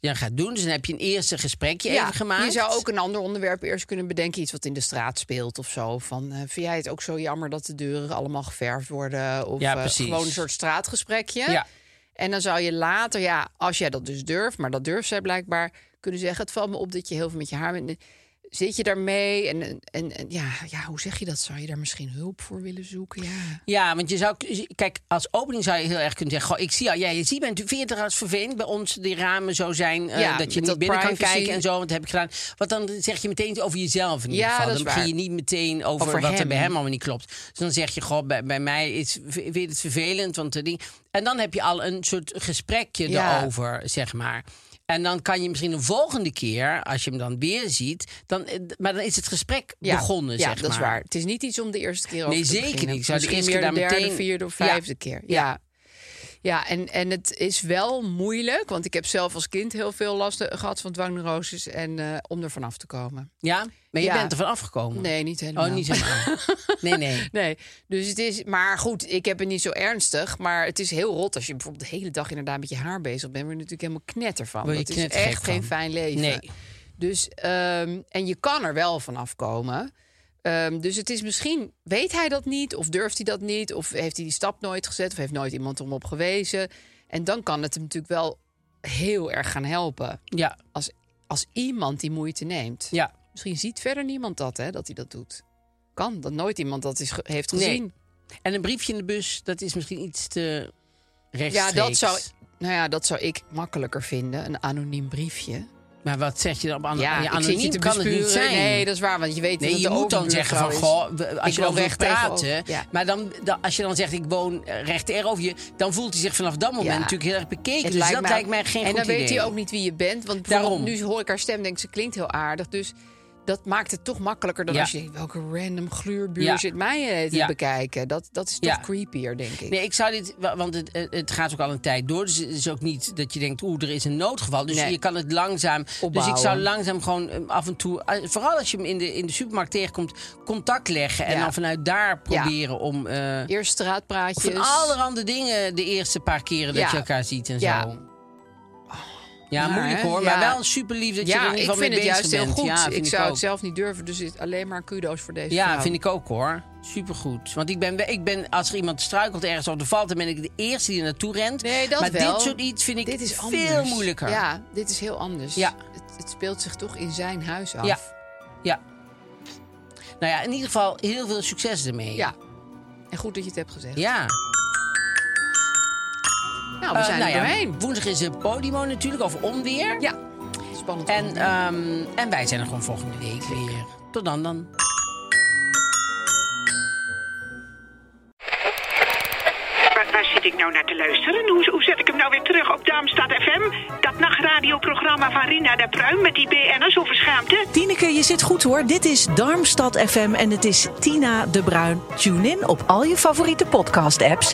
ja, gaat doen. Dus dan heb je een eerste gesprekje even gemaakt. je zou ook een ander onderwerp eerst kunnen bedenken. Iets wat in de straat speelt of zo. Van, eh, vind jij het ook zo jammer dat de deuren allemaal geverfd worden? Of Ja, precies. gewoon een soort straatgesprekje. Ja. En dan zou je later, ja, als jij dat dus durft... maar dat durft zij blijkbaar, kunnen zeggen... het valt me op dat je heel veel met je haar... bent. Zit je daarmee? En, en, en ja, ja, hoe zeg je dat? Zou je daar misschien hulp voor willen zoeken? Ja. Ja, want je zou... Kijk, als opening zou je heel erg kunnen zeggen... Goh, ik zie al, ja, je ziet je het als vervelend bij ons die ramen zo zijn... eh, Ja, dat je niet dat binnen kan kijken en zo. Want dat heb ik gedaan. Want dan zeg je meteen over jezelf in ieder Ja, geval. Dan begin je niet meteen over, Over wat er bij hem allemaal niet klopt. Dus dan zeg je, goh, bij, bij mij is, vind je het vervelend. Want de ding... En dan heb je al een soort gesprekje Ja. daarover, zeg maar. En dan kan je misschien een volgende keer, als je hem dan weer ziet... Dan, eh, maar dan is het gesprek Ja, begonnen, ja zeg dat is waar. Het is niet iets om de eerste keer over Nee, te zeker beginnen. niet. Ik zou de eerste meer keer de daar derde, meteen- vierde of Ja. vijfde keer. Ja. Ja, en, en het is wel moeilijk, want ik heb zelf als kind heel veel last gehad van dwangneuroses en eh, om er vanaf te komen. Ja? Maar je Ja. bent er van afgekomen? Nee, niet helemaal. Oh, niet helemaal. nee, nee. Nee, dus het is, maar goed, ik heb het niet zo ernstig. Maar het is heel rot als je bijvoorbeeld de hele dag inderdaad met je haar bezig bent. Word je natuurlijk helemaal knetter van. Dat is echt geen van. fijn leven. Nee. Dus, ehm, en je kan er wel van afkomen. Ehm, dus het is misschien, weet hij dat niet? Of durft hij dat niet? Of heeft hij die stap nooit gezet? Of heeft nooit iemand hem op gewezen? En dan kan het hem natuurlijk wel heel erg gaan helpen. Ja, Als, als iemand die moeite neemt. ja. Misschien ziet verder niemand dat, hè, dat hij dat doet. Kan, dat nooit iemand dat is, heeft Nee. gezien. En een briefje in de bus, dat is misschien iets te Ja, rechtstreeks. dat zou, nou ja, dat zou ik makkelijker vinden. Een anoniem briefje. Maar wat zeg je dan op an- ja, anoniem je kan het niet zijn. Nee, dat is waar, want je weet Nee, dat je moet dan zeggen van, goh, als Ik je dan wil recht praten... Ja. maar dan, dan, als je dan zegt, ik woon recht tegenover je... dan voelt hij zich vanaf dat moment Ja. natuurlijk heel erg bekeken. Het Dus dat lijkt mij geen En goed dan weet idee. hij ook niet wie je bent. Want Daarom. nu hoor ik haar stem, denk ze klinkt heel aardig. Dus dat maakt het toch makkelijker dan Ja. als je denkt, welke random gluurbuur Ja. zit mij eh, te Ja. bekijken. Dat, dat is toch creepier, denk ik. Nee, ik zou dit, wa- want het, het- het gaat ook al een tijd door. Dus het is ook niet dat je denkt, oeh, er is een noodgeval. Dus Nee. je kan het langzaam. Dus Opbouwen. ik zou langzaam gewoon eh, af en toe, eh, vooral als je hem in de, in de supermarkt tegenkomt, contact leggen. En dan vanuit daar proberen om. eh, Eerst straatpraatjes. van allerhande dingen de eerste paar keren dat je elkaar ziet en Ja. zo. Ja, Maar, moeilijk hoor. Ja. Maar wel super lief dat je er Ja, in ieder ik geval vind mee het bezig juist heel goed. Ja, vind ik ik zou ook. het zelf niet durven, dus het- alleen maar kudo's voor deze Ja, vrouw. vind ik ook hoor. Supergoed. Want ik ben, ik ben, als er iemand struikelt ergens of er valt, dan ben ik de eerste die er naartoe rent. Nee, dat maar wel. dit soort iets vind ik Dit is veel anders. moeilijker. Ja, dit is heel anders. Ja. Het, het speelt zich toch in zijn huis af. Ja. Ja. Nou ja, in ieder geval heel veel succes ermee. Ja. En goed dat je het hebt gezegd. Ja. Nou, we Eh, zijn nou er ja, doorheen. Woensdag is het Podimo natuurlijk over onweer. Ja. Spannend. En, ehm, en wij zijn er gewoon volgende week weer. Tot dan dan. Waar, waar zit ik nou naar te luisteren? Hoe, hoe zet ik hem nou weer terug op Darmstad FM? Dat nachtradioprogramma van Rina de Pruim met die BN'ers over schaamte? Tineke, je zit goed hoor. Dit is Darmstad FM en het is Tina de Bruin. Tune in op al je favoriete podcast-apps.